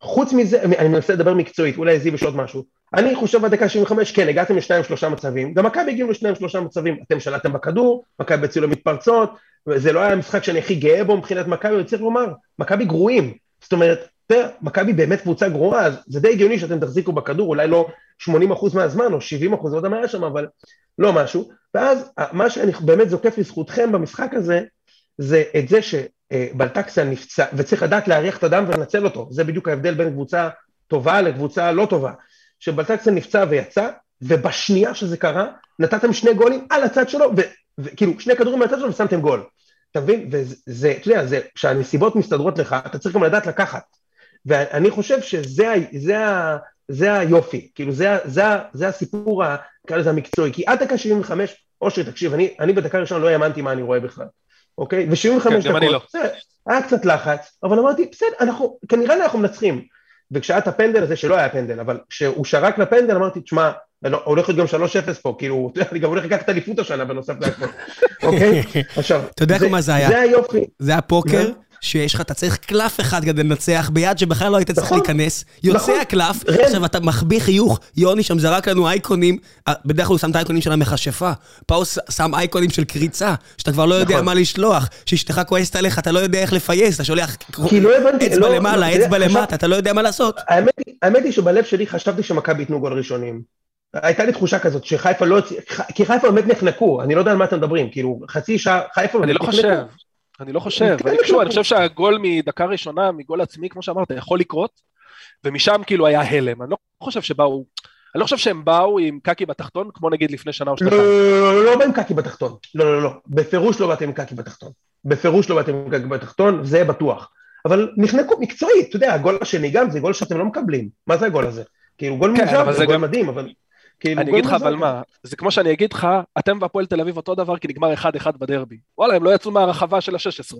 חוץ מזה, אני מנסה לדבר מקצועית, אולי זיו יש עוד משהו. אני חושב בדקה 75, כן, הגעתם לשניים שלושה מצבים, גם מכבי הגיעו לשניים שלושה מצבים, אתם שלטתם בכדור, מכבי הצילו מתפרצות, זה לא היה המשחק שאני הכי גאה בו מבחינת מכבי, אני צריך לומר, מכבי גרועים. זאת אומרת, מכבי באמת קבוצה גרועה, אז זה די הגיוני שאתם תחזיקו בכדור, אולי לא 80% מהזמן או 70%, לא יודע מה היה שם, אבל לא משהו, ואז מה שאני באמת זוקף לזכותכם במשחק הזה, זה את זה שבלטקסה נפצע, וצריך לדעת להריח את הדם ולנצל אותו, זה בדיוק ההבדל בין קבוצה טובה לקבוצה לא טובה. שבלטקסה נפצע ויצא, ובשנייה שזה קרה, נתתם שני גולים על הצד שלו, וכאילו שני כדורים על הצד שלו ושמתם גול. אתה מבין? וזה, אתה יודע, זה, כשהנסיבות מסתדרות לך, אתה צריך גם לדעת לקחת. ואני חושב שזה זה, זה היופי, כאילו זה, זה, זה הסיפור, נקרא לזה המקצועי, כי עד דקה 75, אושרי, תקשיב, אני, אני בדקה ראשונה לא האמנתי מה אני רואה בכלל, אוקיי? ו-75 כן, דקות, לא. בסדר, היה קצת לחץ, אבל אמרתי, בסדר, אנחנו, כנראה אנחנו מנצחים. וכשהיה את הפנדל הזה, שלא היה פנדל, אבל כשהוא שרק לפנדל, אמרתי, תשמע, הולך להיות גם 3-0 פה, כאילו, אני גם הולך לקחת אליפות השנה בנוסף להכל, אוקיי? <laughs> עכשיו, אתה יודע מה זה היה? זה היופי. זה הפוקר. שיש לך, אתה צריך קלף אחד כדי לנצח ביד שבכלל לא היית צריך נכון. להיכנס, יוצא נכון. הקלף, עכשיו אתה מחביא חיוך, יוני שם זרק לנו אייקונים, בדרך כלל הוא שם את האייקונים של המכשפה, פה הוא שם אייקונים של קריצה, שאתה כבר לא יודע נכון. מה לשלוח, שאשתך כועסת עליך, אתה לא יודע איך לפייס, אתה שולח לא אצבע לא, למעלה, אצבע למטה, אתה לא יודע מה לעשות. האמת היא שבלב שלי חשבתי שמכבי ייתנו גול ראשונים. הייתה לי תחושה כזאת שחיפה לא... כי חיפה באמת נחנקו, אני לא יודע על מה אתם מדברים, כאילו חצי שעה, חיפה... אני לא חושב. אני לא חושב, אני, שוב, אני חושב שהגול מדקה ראשונה, מגול עצמי, כמו שאמרת, יכול לקרות, ומשם כאילו היה הלם, אני לא חושב שבאו, אני לא חושב שהם באו עם קקי בתחתון, כמו נגיד לפני שנה או שנתיים. לא, לא, לא, לא בא עם קקי בתחתון, לא, לא, לא, בפירוש לא באתם עם קקי בתחתון, בפירוש לא באתם עם קקי בתחתון, זה בטוח, אבל נחנקו מקצועית, אתה יודע, הגול השני גם זה גול שאתם לא מקבלים, מה זה הגול הזה? כאילו גול מוזר, זה גול מדהים, אבל... כאילו אני אגיד לך אבל מה, זה כמו שאני אגיד לך, אתם והפועל תל אביב אותו דבר כי נגמר 1-1 בדרבי. וואלה, הם לא יצאו מהרחבה של ה-16.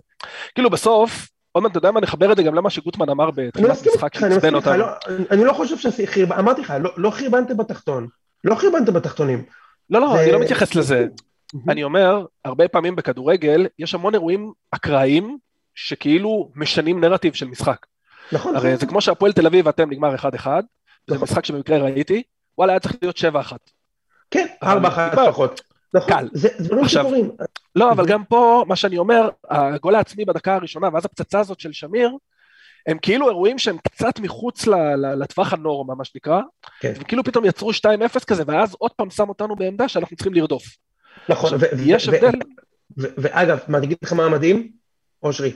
כאילו בסוף, עוד מעט, אתה יודע מה, נחבר את זה גם למה שגוטמן אמר בתחילת המשחק שעצבן אותנו. לא, אני לא חושב שחרבנתם, אמרתי לך, לא, לא חרבנתם בתחתון. לא חרבנתם בתחתונים. לא, לא, אני לא מתייחס לזה. אני אומר, הרבה פעמים בכדורגל, יש המון אירועים אקראיים, שכאילו משנים נרטיב של משחק. נכון. הרי זה כמו שהפועל תל אביב ואתם נגמר 1-1, זה נכון. משחק שבמקרה ראיתי, וואלה, היה צריך להיות 7-1. כן, 4-1 לפחות. נכון, קל. זה דברים שקורים. לא, אבל גם פה, מה שאני אומר, הגול העצמי בדקה הראשונה, ואז הפצצה הזאת של שמיר, הם כאילו אירועים שהם קצת מחוץ לטווח הנורמה, מה שנקרא, כן. וכאילו פתאום יצרו 2-0 כזה, ואז עוד פעם שם אותנו בעמדה שאנחנו צריכים לרדוף. נכון, יש הבדל. ואגב, מה, אני אגיד לך מה המדהים, אושרי,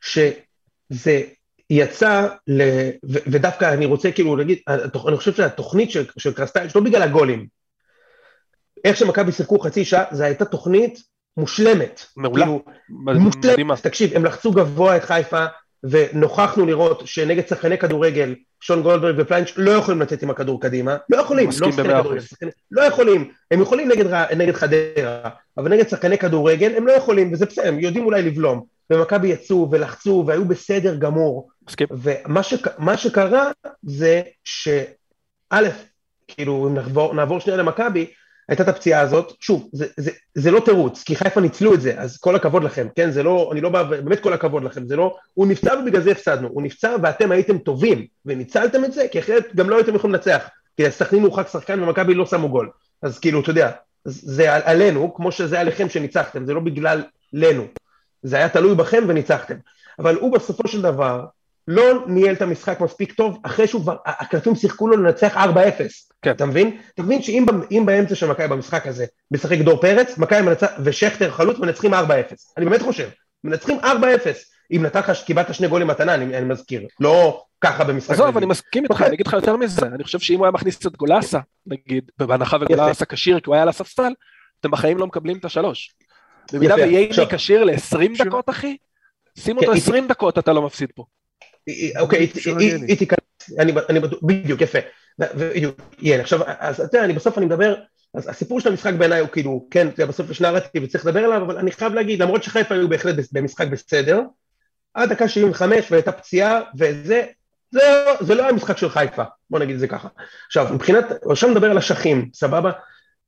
שזה יצא, ל... ו... ודווקא אני רוצה כאילו להגיד, אני חושב שהתוכנית של, של קרסטייץ', לא בגלל הגולים, איך שמכבי שיחקו חצי שעה, זו הייתה תוכנית מושלמת. מעולה. כאילו, מושלמת. תקשיב, הם לחצו גבוה את חיפה, ונוכחנו לראות שנגד שחקני כדורגל, שון גולדברג ופליינש לא יכולים לצאת עם הכדור קדימה, לא יכולים, לא שחקני כדורגל, שחקני, לא יכולים, הם יכולים נגד, נגד חדרה, אבל נגד שחקני כדורגל הם לא יכולים, וזה בסדר, הם יודעים אולי לבלום. ומכבי יצאו ולחצו והיו בסדר גמור. מסכים. ומה ש, שקרה זה שא', כאילו אם נעבור, נעבור שנייה למכבי, הייתה את הפציעה הזאת, שוב, זה, זה, זה לא תירוץ, כי חיפה ניצלו את זה, אז כל הכבוד לכם, כן, זה לא, אני לא בא, באמת כל הכבוד לכם, זה לא, הוא נפצע ובגלל זה הפסדנו, הוא נפצע ואתם הייתם טובים, וניצלתם את זה, כי אחרת גם לא הייתם יכולים לנצח, כי סכנין הורחק שחקן ומכבי לא שמו גול, אז כאילו, אתה יודע, זה עלינו, כמו שזה עליכם שניצחתם, זה לא בגללנו, זה היה תלוי בכם וניצחתם. אבל הוא בסופו של דבר לא ניהל את המשחק מספיק טוב, אחרי שהוא כבר, הקלפים שיחקו לו לנצח 4-0. כן. אתה מבין? אתה מבין שאם באמצע של מכבי במשחק הזה משחק דור פרץ, מכבי מנצח, ושכטר חלוץ מנצחים 4-0. אני באמת חושב, מנצחים 4-0. אם נתן לך, קיבלת שני גולים מתנה, אני, אני מזכיר. לא ככה במשחק. עזוב, אני מסכים איתך, אני אגיד לך יותר מזה. אני חושב שאם הוא היה מכניס את גולסה, נגיד, בהנחה וגולסה כשיר, כי הוא היה על הספסל, אתם בחיים לא מקבלים את השלוש. במידה וייני כשיר ל-20 דקות, אחי, שים אותו 20 כן, דקות, אתה לא מפסיד פה. אוקיי, היא תיכנס, אני בטוח, בדיוק, יפה. בדיוק, עכשיו, אז אתה יודע, אני בסוף אני מדבר, אז הסיפור של המשחק בעיניי הוא כאילו, כן, בסוף יש נרטיב וצריך לדבר עליו, אבל אני חייב להגיד, למרות שחיפה היו בהחלט במשחק בסדר, עד דקה 75 והייתה פציעה, וזה, זה, זה לא היה משחק של חיפה, בוא נגיד את זה ככה. עכשיו, מבחינת, עכשיו נדבר על אשכים, סבבה?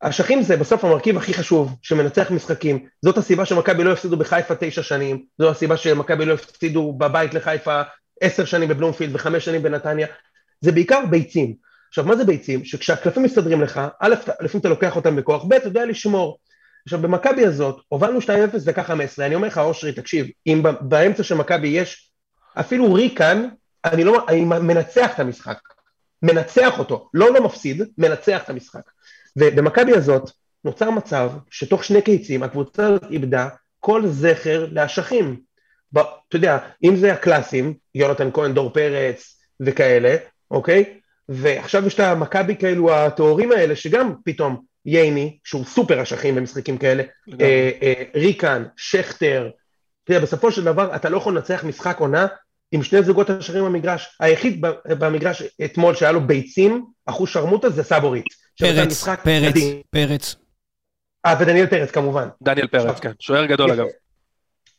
אשכים זה בסוף המרכיב הכי חשוב, שמנצח משחקים, זאת הסיבה שמכבי לא הפסידו בחיפה תשע שנים, זו הסיבה שמכבי לא הפסידו בבית לחיפה עשר שנים בבלומפילד וחמש שנים בנתניה, זה בעיקר ביצים. עכשיו מה זה ביצים? שכשהקלפים מסתדרים לך, א', לפעמים אתה לוקח אותם בכוח, ב', אתה יודע לשמור. עכשיו במכבי הזאת, הובלנו 2-0 דקה 15, אני אומר לך אושרי, תקשיב, אם באמצע של מכבי יש אפילו ריקן, אני לא, אני מנצח את המשחק, מנצח אותו, לא לא מפסיד, מנצח את המשחק. ובמכבי הזאת, נוצר מצב שתוך שני קיצים הקבוצה הזאת איבדה כל זכר לאשכים. ב- אתה יודע, אם זה הקלאסים, יונתן כהן, דור פרץ וכאלה, אוקיי? ועכשיו יש את המכבי כאלו הטהורים האלה, שגם פתאום ייני, שהוא סופר אשכים במשחקים כאלה, אה, אה, ריקן, שכטר, אתה יודע, בסופו של דבר אתה לא יכול לנצח משחק עונה עם שני זוגות אשרים במגרש. היחיד במגרש אתמול שהיה לו ביצים, אחוז שרמוטה, זה סבורית. פרץ, פרץ, מדהים. פרץ. אה, ודניאל פרץ כמובן. דניאל פרץ, כן, שוער גדול. אגב.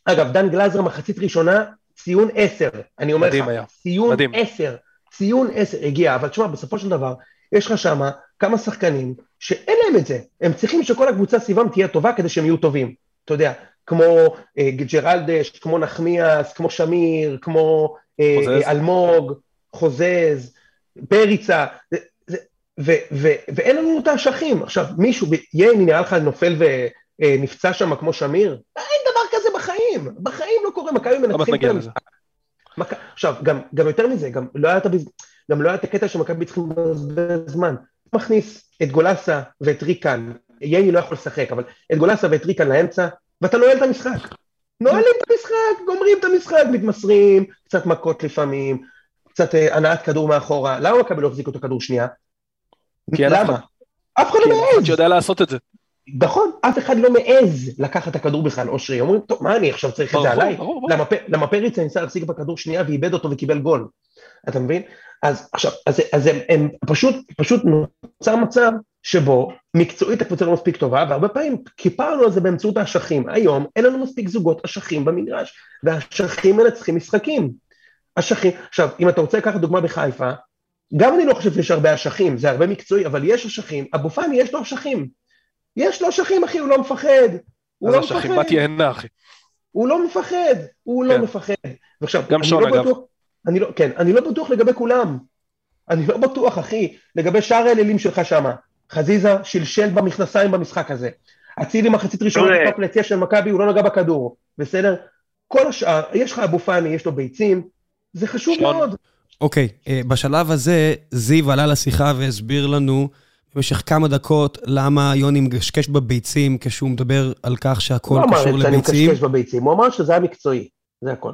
אגב, דן גלזר מחצית ראשונה, ציון עשר, אני אומר לך, היה. ציון מדהים. עשר, ציון עשר הגיע, אבל תשמע, בסופו של דבר, יש לך שם כמה שחקנים שאין להם את זה, הם צריכים שכל הקבוצה סביבם תהיה טובה כדי שהם יהיו טובים, אתה יודע, כמו אה, ג'רלדש, כמו נחמיאס, כמו שמיר, כמו אה, חוזז. אה, אלמוג, חוזז, פריצה, זה- זה- ו- ו- ואין לנו את האשכים. עכשיו, מישהו, ייני נראה לך נופל ונפצע שם כמו שמיר? אין דבר כזה בחיים, בחיים לא קורה, מכבי מנצחים נגיע את לזה. מכ... עכשיו, גם, גם יותר מזה, גם לא היה את, הביז... גם לא היה את הקטע שמכבי צריכים לבזבז זמן. מכניס את גולסה ואת ריקן, ייני לא יכול לשחק, אבל את גולסה ואת ריקן לאמצע, ואתה נועל את המשחק. נועלים את המשחק, גומרים את המשחק, מתמסרים, קצת מכות לפעמים, קצת אה, הנעת כדור מאחורה. למה מכבי לא החזיקו את הכדור שנייה? כי אף למה? אחד. אף אחד כי לא אין אחד מעז. שיודע לעשות את זה. נכון, אף אחד לא מעז לקחת את הכדור בכלל, אושרי, אומרים, טוב, מה אני עכשיו צריך את זה עליי? למה פריצה ניסה להחזיק בכדור שנייה ואיבד אותו וקיבל גול, אתה מבין? אז עכשיו, אז, אז הם, הם פשוט, פשוט נוצר מצב שבו מקצועית הקבוצה לא מספיק טובה, והרבה פעמים כיפרנו על זה באמצעות האשכים. היום אין לנו מספיק זוגות אשכים במגרש, והאשכים מנצחים משחקים. אשכים, עכשיו, אם אתה רוצה לקחת דוגמה בחיפה, גם אני לא חושב שיש הרבה אשכים, זה הרבה מקצועי, אבל יש אשכים, אבו פאני יש לו אשכים. יש לו אשכים, אחי, הוא לא מפחד. הוא אז לא אשכים מפחד. בת יהנה, אחי. הוא לא מפחד, הוא כן. לא מפחד. ועכשיו, גם שון, לא אגב. בטוח, אני לא, כן, אני לא בטוח לגבי כולם. אני לא בטוח, אחי, לגבי שאר האלילים שלך שמה. חזיזה שלשל במכנסיים במשחק הזה. אצילי מחצית ראשונה. בטופ ליציע של מכבי, הוא לא נגע בכדור, בסדר? כל השאר, יש לך אבו פאני, יש לו ביצים, זה חשוב שון. מאוד. אוקיי, אה, בשלב הזה זיו עלה לשיחה והסביר לנו במשך כמה דקות למה יוני מקשקש בביצים כשהוא מדבר על כך שהכל הוא לא אמר קשור שאני לביצים. מקשקש בביצים, הוא אמר שזה היה מקצועי, זה הכל.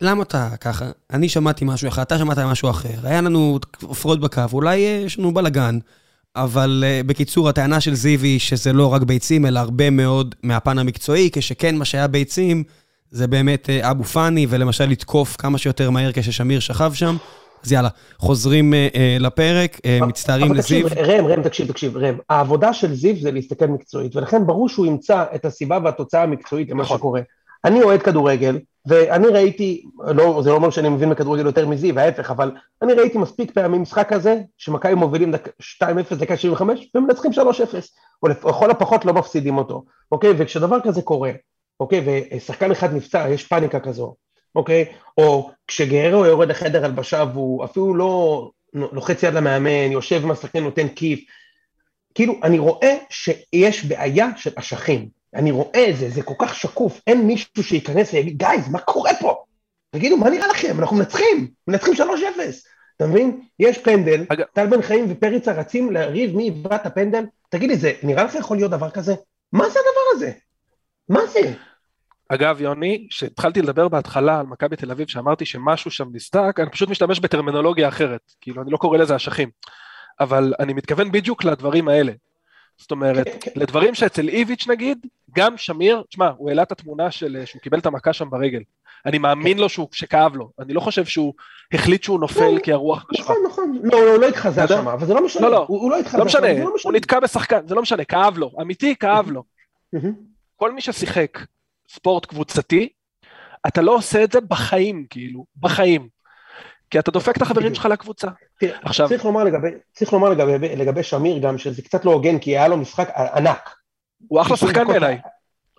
למה אתה ככה? אני שמעתי משהו אחר, אתה שמעת משהו אחר. היה לנו הפרעות בקו, אולי אה, יש לנו בלאגן, אבל אה, בקיצור, הטענה של זיו היא שזה לא רק ביצים, אלא הרבה מאוד מהפן המקצועי, כשכן מה שהיה ביצים זה באמת אה, אבו פאני, ולמשל לתקוף כמה שיותר מהר כששמיר שכב שם. אז יאללה, חוזרים אה, אה, לפרק, אה, מצטערים אבל לזיו. תקשיב, ראם, ראם, תקשיב, תקשיב, ראם, העבודה של זיו זה להסתכל מקצועית, ולכן ברור שהוא ימצא את הסיבה והתוצאה המקצועית למה נכון. שקורה. אני אוהד כדורגל, ואני ראיתי, לא, זה לא אומר שאני מבין בכדורגל יותר מזיו, ההפך, אבל אני ראיתי מספיק פעמים משחק כזה, שמכבי מובילים דק, 2-0 דקה 75, ומנצחים 3-0, או לכל הפחות לא מפסידים אותו, אוקיי? וכשדבר כזה קורה, אוקיי, ושחקן אחד נפצע, יש פאניקה כזו, אוקיי? או כשגרו יורד לחדר הלבשה והוא אפילו לא לוחץ יד למאמן, יושב עם השחקן, נותן כיף. כאילו, אני רואה שיש בעיה של אשכים. אני רואה את זה, זה כל כך שקוף, אין מישהו שייכנס ויגיד, גייז, מה קורה פה? תגידו, מה נראה לכם? אנחנו מנצחים, מנצחים 3-0. אתה מבין? יש פנדל, אגב- טל בן חיים ופריצה רצים לריב מי היווה את הפנדל, תגיד לי, זה נראה לך יכול להיות דבר כזה? מה זה הדבר הזה? מה זה? אגב, יוני, כשהתחלתי לדבר בהתחלה על מכבי תל אביב, שאמרתי שמשהו שם נסדק, אני פשוט משתמש בטרמינולוגיה אחרת. כאילו, אני לא קורא לזה אשכים. אבל אני מתכוון בדיוק לדברים האלה. זאת אומרת, כן, כן. לדברים שאצל איביץ' נגיד, גם שמיר, תשמע, הוא העלה את התמונה של שהוא קיבל את המכה שם ברגל. אני מאמין לו שהוא, שכאב לו. אני לא חושב שהוא החליט שהוא נופל לא, כי הרוח נשבה. נכון, נכון. לא, הוא לא התחזה? שם, אבל זה לא משנה. לא, לא. הוא הוא לא התחזה לא שם, משנה, לא הוא נתקע בשחקן, זה לא משנה, כאב לו. אמיתי, כאב לו. כל מי ששיחק ספורט קבוצתי, אתה לא עושה את זה בחיים, כאילו, בחיים. כי אתה דופק את החברים שלך לקבוצה. תראה, עכשיו- צריך לומר לגבי, צריך לומר לגבי, לגבי שמיר גם, שזה קצת לא הוגן, כי היה לו משחק ענק. הוא אחלה 90 שחקן. בעיניי. אני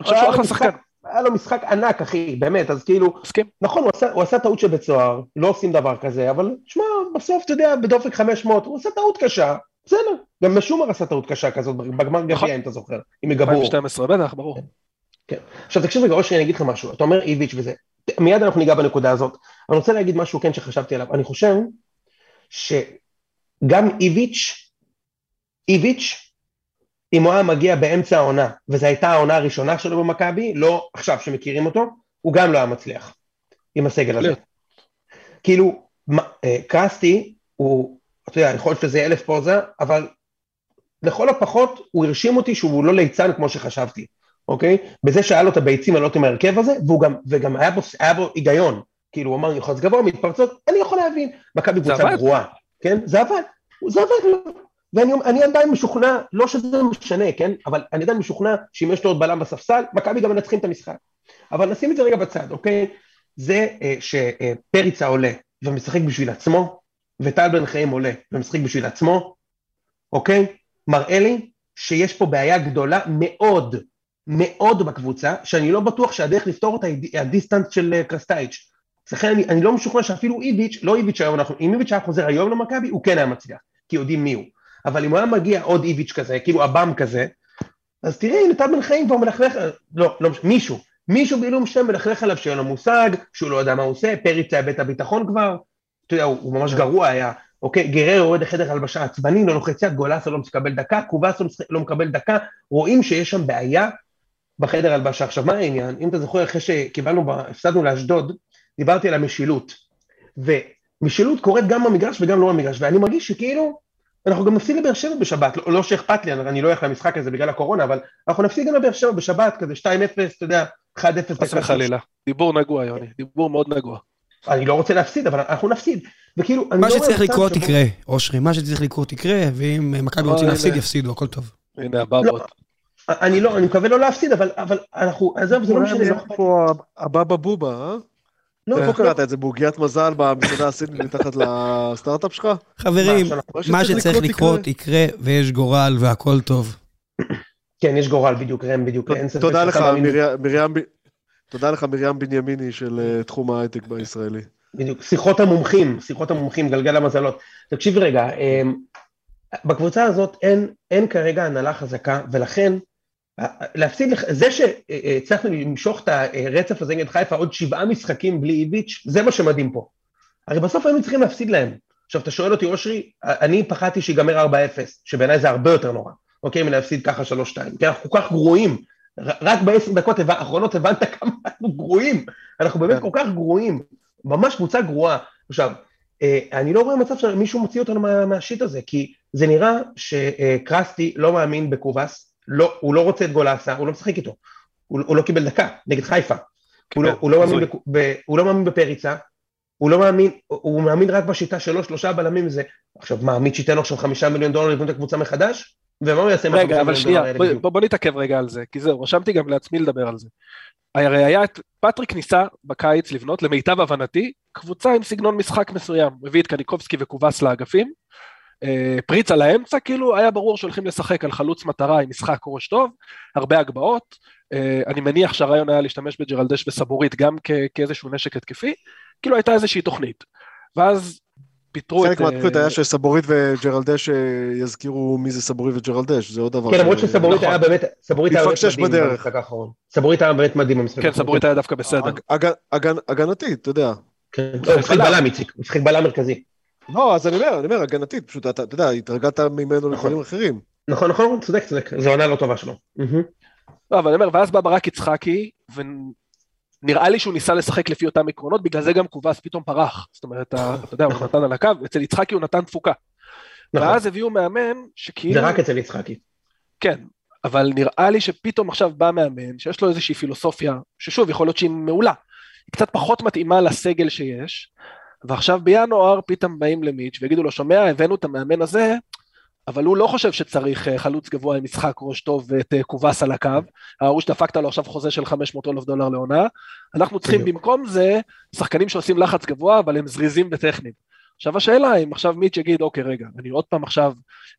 חושב שהוא אחלה שחקן. היה לו משחק ענק, אחי, באמת, אז כאילו, מסכים. נכון, הוא עשה, הוא עשה טעות שבית סוהר, לא עושים דבר כזה, אבל שמע, בסוף, אתה יודע, בדופק 500, הוא עשה טעות קשה, בסדר. גם משומר עשה טעות קשה כזאת, בגמר נכון. גביע, אם אתה זוכר, עם גבור. 2012, בטח, ברור. עכשיו תקשיב רגע, אושרי, אני אגיד לך משהו, אתה אומר איביץ' וזה, מיד אנחנו ניגע בנקודה הזאת, אני רוצה להגיד משהו כן שחשבתי עליו, אני חושב שגם איביץ', איביץ', אם הוא היה מגיע באמצע העונה, וזו הייתה העונה הראשונה שלו במכבי, לא עכשיו שמכירים אותו, הוא גם לא היה מצליח עם הסגל הזה. כאילו, אה, קרסטי הוא, אתה יודע, יכול להיות שזה אלף פוזה, אבל לכל הפחות הוא הרשים אותי שהוא לא ליצן כמו שחשבתי, אוקיי? בזה שהיה לו את הביצים הלא עם ההרכב הזה, גם, וגם היה בו, היה בו היגיון. כאילו, הוא אמר, לחץ גבוה, מתפרצות, אני יכול להבין. מכבי קבוצה גרועה, כן? זה עבד, זה עבד, ואני עדיין משוכנע, לא שזה משנה, כן? אבל אני עדיין משוכנע שאם יש לו עוד בלם בספסל, מכבי גם מנצחים את המשחק. אבל נשים את זה רגע בצד, אוקיי? זה אה, שפריצה עולה ומשחק בשביל עצמו, וטל בן חיים עולה ומשחק בשביל עצמו, אוקיי? מראה לי שיש פה בעיה גדולה מאוד, מאוד בקבוצה, שאני לא בטוח שהדרך לפתור אותה היא הדיסטנס של אה, קרסטייץ'. לכן אני, אני לא משוכנע שאפילו איביץ', לא איביץ' היום, אנחנו, אם איביץ' היה חוזר היום למכבי, הוא כן היה מצליח, כי יודעים מי הוא. אבל אם הוא היה מגיע עוד איביץ' כזה, כאילו עב"ם כזה, אז הנה טל בן חיים כבר מלכלך, לא, לא, מישהו, מישהו בעילום שם מלכלך עליו שאין לו מושג, שהוא לא יודע מה הוא עושה, פריץ היה בית הביטחון כבר, אתה יודע, הוא, הוא ממש גרוע היה, אוקיי, גרר יורד לחדר הלבשה עצבני, לא לוחץ יד, גולסו לא מקבל דקה, קובסו לא מקבל דקה, רואים שיש שם בעיה בחדר הלבשה. עכשיו, מה העניין? אם אתה זוכר, אחרי שקיבלנו, הפסדנו לאשדוד, דיברתי על המשילות. ומשילות קורית גם במגרש וגם לא במגרש, ואני מרגיש שכאילו, אנחנו גם נפסיד לבאר שבע בשבת, לא, לא שאכפת לי, אני לא הולך למשחק הזה בגלל הקורונה, אבל אנחנו נפסיד גם לבאר שבע בשבת, כזה 2-0, אתה יודע, 1-0. חס וחלילה, דיבור נגוע, יוני, דיבור מאוד נגוע. אני לא רוצה להפסיד, אבל אנחנו נפסיד. וכאילו, אני לא... מה שצריך לקרות יקרה, אושרי, מה שצריך לקרות יקרה, ואם מכבי רוצים להפסיד, יפסידו, הכל טוב. הנה, הבבות. אני לא, אני מקווה לא להפסיד, אבל אנחנו, עזוב, זה לא משנה. אולי פה הבבא בובה, אה? לא, איפה קראת את זה? בעוגיית מזל במסעדה הסינית מתחת לסטארט-אפ שלך? חברים, מה שצריך לקרות יקרה, ויש גורל והכל טוב. כן, יש גורל בדיוק, ראם בדיוק. תודה לך, מרים תודה לך, מרים בנימיני של אה, תחום ההייטק בישראלי. בדיוק, שיחות המומחים, שיחות המומחים, גלגל המזלות. תקשיב רגע, אמ, בקבוצה הזאת אין, אין כרגע הנהלה חזקה, ולכן להפסיד, זה שהצלחנו למשוך את הרצף הזה נגד חיפה עוד שבעה משחקים בלי איביץ', זה מה שמדהים פה. הרי בסוף היינו צריכים להפסיד להם. עכשיו, אתה שואל אותי, אושרי, אני פחדתי שיגמר 4-0, שבעיניי זה הרבה יותר נורא, אוקיי, מלהפסיד ככה 3-2, כי אנחנו כל כך גרועים, רק בעשר דקות האחרונות הבנת <laughs> כמה אנחנו גרועים, אנחנו באמת כן. כל כך גרועים, ממש קבוצה גרועה. עכשיו, אה, אני לא רואה מצב שמישהו מוציא אותנו מה, מהשיט הזה, כי זה נראה שקרסטי לא מאמין בקובאס, לא, הוא לא רוצה את גולאסה, הוא לא משחק איתו, הוא, הוא לא קיבל דקה נגד חיפה, הוא, לא, כן, הוא, לא מאמין ב, ב, הוא לא מאמין בפריצה, הוא לא מאמין, הוא מאמין רק בשיטה שלו, שלושה בלמים וזה, עכשיו מה, מיץ' ייתן לו עכשיו חמישה מיליון דולר לבנות את הקבוצה מחדש? ומה הוא יעשה? רגע, אבל שנייה, בוא, בוא, בוא נתעכב רגע על זה, כי זהו, רשמתי גם לעצמי לדבר על זה. הרי היה את, פטריק ניסה בקיץ לבנות, למיטב הבנתי, קבוצה עם סגנון משחק מסוים. הביא את קניקובסקי וקובס לאגפים, פריץ על האמצע, כאילו היה ברור שהולכים לשחק על חלוץ מטרה עם משחק ראש טוב, הרבה הגבהות, אה, אני מניח שהרעיון היה להשתמש בג'רלדש וסבורית גם כאיזשהו נשק התקפי, כאילו הייתה איזושהי תוכנית. ואז פיטרו את... חלק מהתוכנית היה שסבורית וג'רלדש יזכירו מי זה סבורית וג'רלדש, זה עוד דבר. כן, למרות שסבורית היה באמת, סבורית היה באמת מדהים במשחק האחרון. סבורית היה באמת מדהים במשחק האחרון. כן, סבורית היה דווקא בסדר. הגנתית, אתה יודע. כן, הוא משחק בלם, איציק, הוא משחק בלם מרכזי. לא, אז אני אומר, אני אומר, הגנתית, פשוט אתה יודע, התרגלת ממנו לדברים אחרים. נכון, נכון, צודק, צודק, זו עונה לא טובה שלו. לא, אבל אני אומר, ואז בא ברק יצחקי, נראה לי שהוא ניסה לשחק לפי אותם עקרונות, בגלל זה גם קובס פתאום פרח. זאת אומרת, אתה יודע, הוא נתן על הקו, אצל יצחקי הוא נתן תפוקה. נכון. ואז הביאו מאמן שכאילו... זה רק אצל יצחקי. כן, אבל נראה לי שפתאום עכשיו בא מאמן שיש לו איזושהי פילוסופיה, ששוב, יכול להיות שהיא מעולה, היא קצת פחות מתאימה לסגל שיש, ועכשיו בינואר פתאום באים למיץ' ויגידו לו, שומע, הבאנו את המאמן הזה, אבל הוא לא חושב שצריך אה, חלוץ גבוה עם משחק ראש טוב ואת אה, קובס על הקו, ההוא שדפקת לו עכשיו חוזה של 500 אלף דולר לעונה, אנחנו צריכים במקום זה שחקנים שעושים לחץ גבוה אבל הם זריזים וטכניים. עכשיו השאלה אם עכשיו מיץ' יגיד אוקיי רגע, אני עוד פעם עכשיו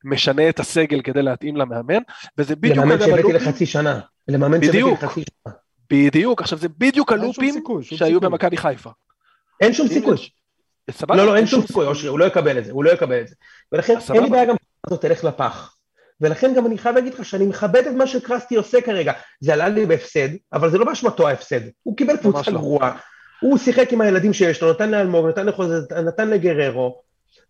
משנה את הסגל כדי להתאים למאמן, וזה בדיוק... למאמן שהבאתי לחצי שנה, למאמן שהבאתי לחצי שנה. בדיוק, עכשיו זה בדיוק הלופים שהיו במכבי חיפה. אין שום סיכוי. לא, לא, אין שום סיכוי, אושרי, הוא לא יקבל את זה, הוא לא יקבל את זה. ולכן אין לי בעיה גם הזאת תלך לפח. ולכן גם אני חייב להגיד לך שאני מכבד את מה שקרסטי עושה כרגע. זה עלה לי בהפסד, אבל זה לא באשמתו ההפסד. הוא קיבל קבוצה לא. גרועה, הוא שיחק עם הילדים שיש לו, נתן לאלמוג, נתן לחוזה, נתן לגררו,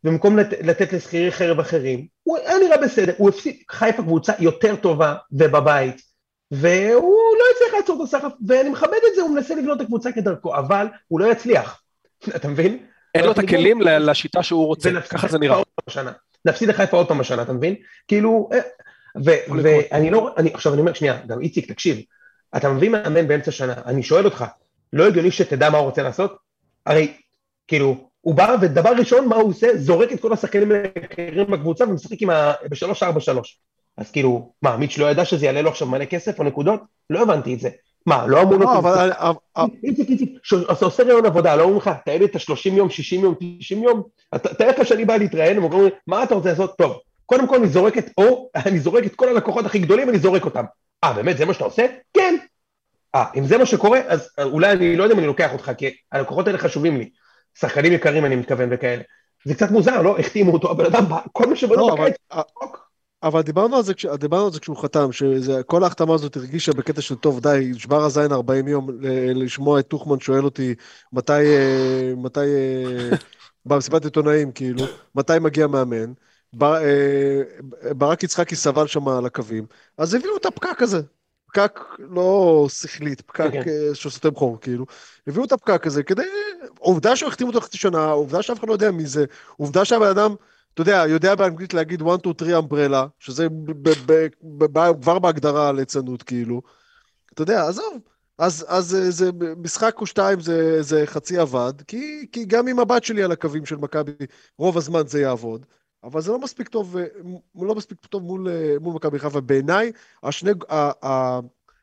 במקום לת, לתת לשכירי חרב אחרים, הוא היה נראה בסדר, הוא הפסיד, חיפה קבוצה יותר טובה ובבית, והוא לא הצליח לעצור את הסחף, ואני מכבד את זה, הוא מנסה לבנות את הקבוצה כדרכו, אבל הוא לא יצליח, <laughs> אתה מבין? אין לו את הכלים לשיטה שהוא רוצה, ככה זה נראה. נפסיד לחיפה עוד פעם השנה, אתה מבין? כאילו, אה, ואני לא, עכשיו אני אומר, שנייה, גם איציק, תקשיב, אתה מביא מאמן באמצע שנה, אני שואל אותך, לא הגיוני שתדע מה הוא רוצה לעשות? הרי, כאילו, הוא בא ודבר ראשון, מה הוא עושה? זורק את כל השחקנים האחרים בקבוצה ומשחק עם ה... ב-3-4-3. אז כאילו, מה, מיץ' לא ידע שזה יעלה לו עכשיו מלא כסף או נקודות? לא הבנתי את זה. מה, לא אמור להיות... לא, אבל... איציק, איציק, אתה עושה רעיון עבודה, לא אומרים לך, תהיה לי את ה-30 יום, 60 יום, 90 יום? תאר לך שאני בא להתראיין, הם אומרים, מה אתה רוצה לעשות? טוב, קודם כל אני זורק את, או <laughs> אני זורק את כל הלקוחות הכי גדולים, אני זורק אותם. אה, באמת, זה מה שאתה עושה? כן. אה, אם זה מה שקורה, אז אולי אני לא יודע אם אני לוקח אותך, כי הלקוחות האלה חשובים לי. שחקנים יקרים אני מתכוון וכאלה. זה קצת מוזר, לא? החתימו אותו, הבן אדם, כל מה שבנו לא, בקיץ, אבל דיברנו על זה, דיברנו על זה כשהוא חתם, שכל ההחתמה הזאת הרגישה בקטע של טוב, די, נשבר הזין 40 יום לשמוע את טוחמן שואל אותי מתי, אה, מתי, אה, <laughs> במסיבת עיתונאים, כאילו, מתי מגיע מאמן. אה, ברק יצחקי סבל שם על הקווים, אז הביאו את הפקק הזה. פקק לא שכלית, פקק okay. כן. שסותם חור, כאילו. הביאו את הפקק הזה כדי... עובדה שהוא החתים אותו חצי שנה, עובדה שאף אחד לא יודע מי זה, עובדה שהבן אדם... אתה יודע, יודע באנגלית להגיד 1, 2, 3 אמברלה, שזה כבר בהגדרה ליצנות, כאילו. אתה יודע, עזוב. אז, אז זה משחק או שתיים זה, זה חצי עבד, כי, כי גם עם הבת שלי על הקווים של מכבי, רוב הזמן זה יעבוד, אבל זה לא מספיק טוב, לא מספיק טוב מול, מול מכבי חיפה. בעיניי, השני,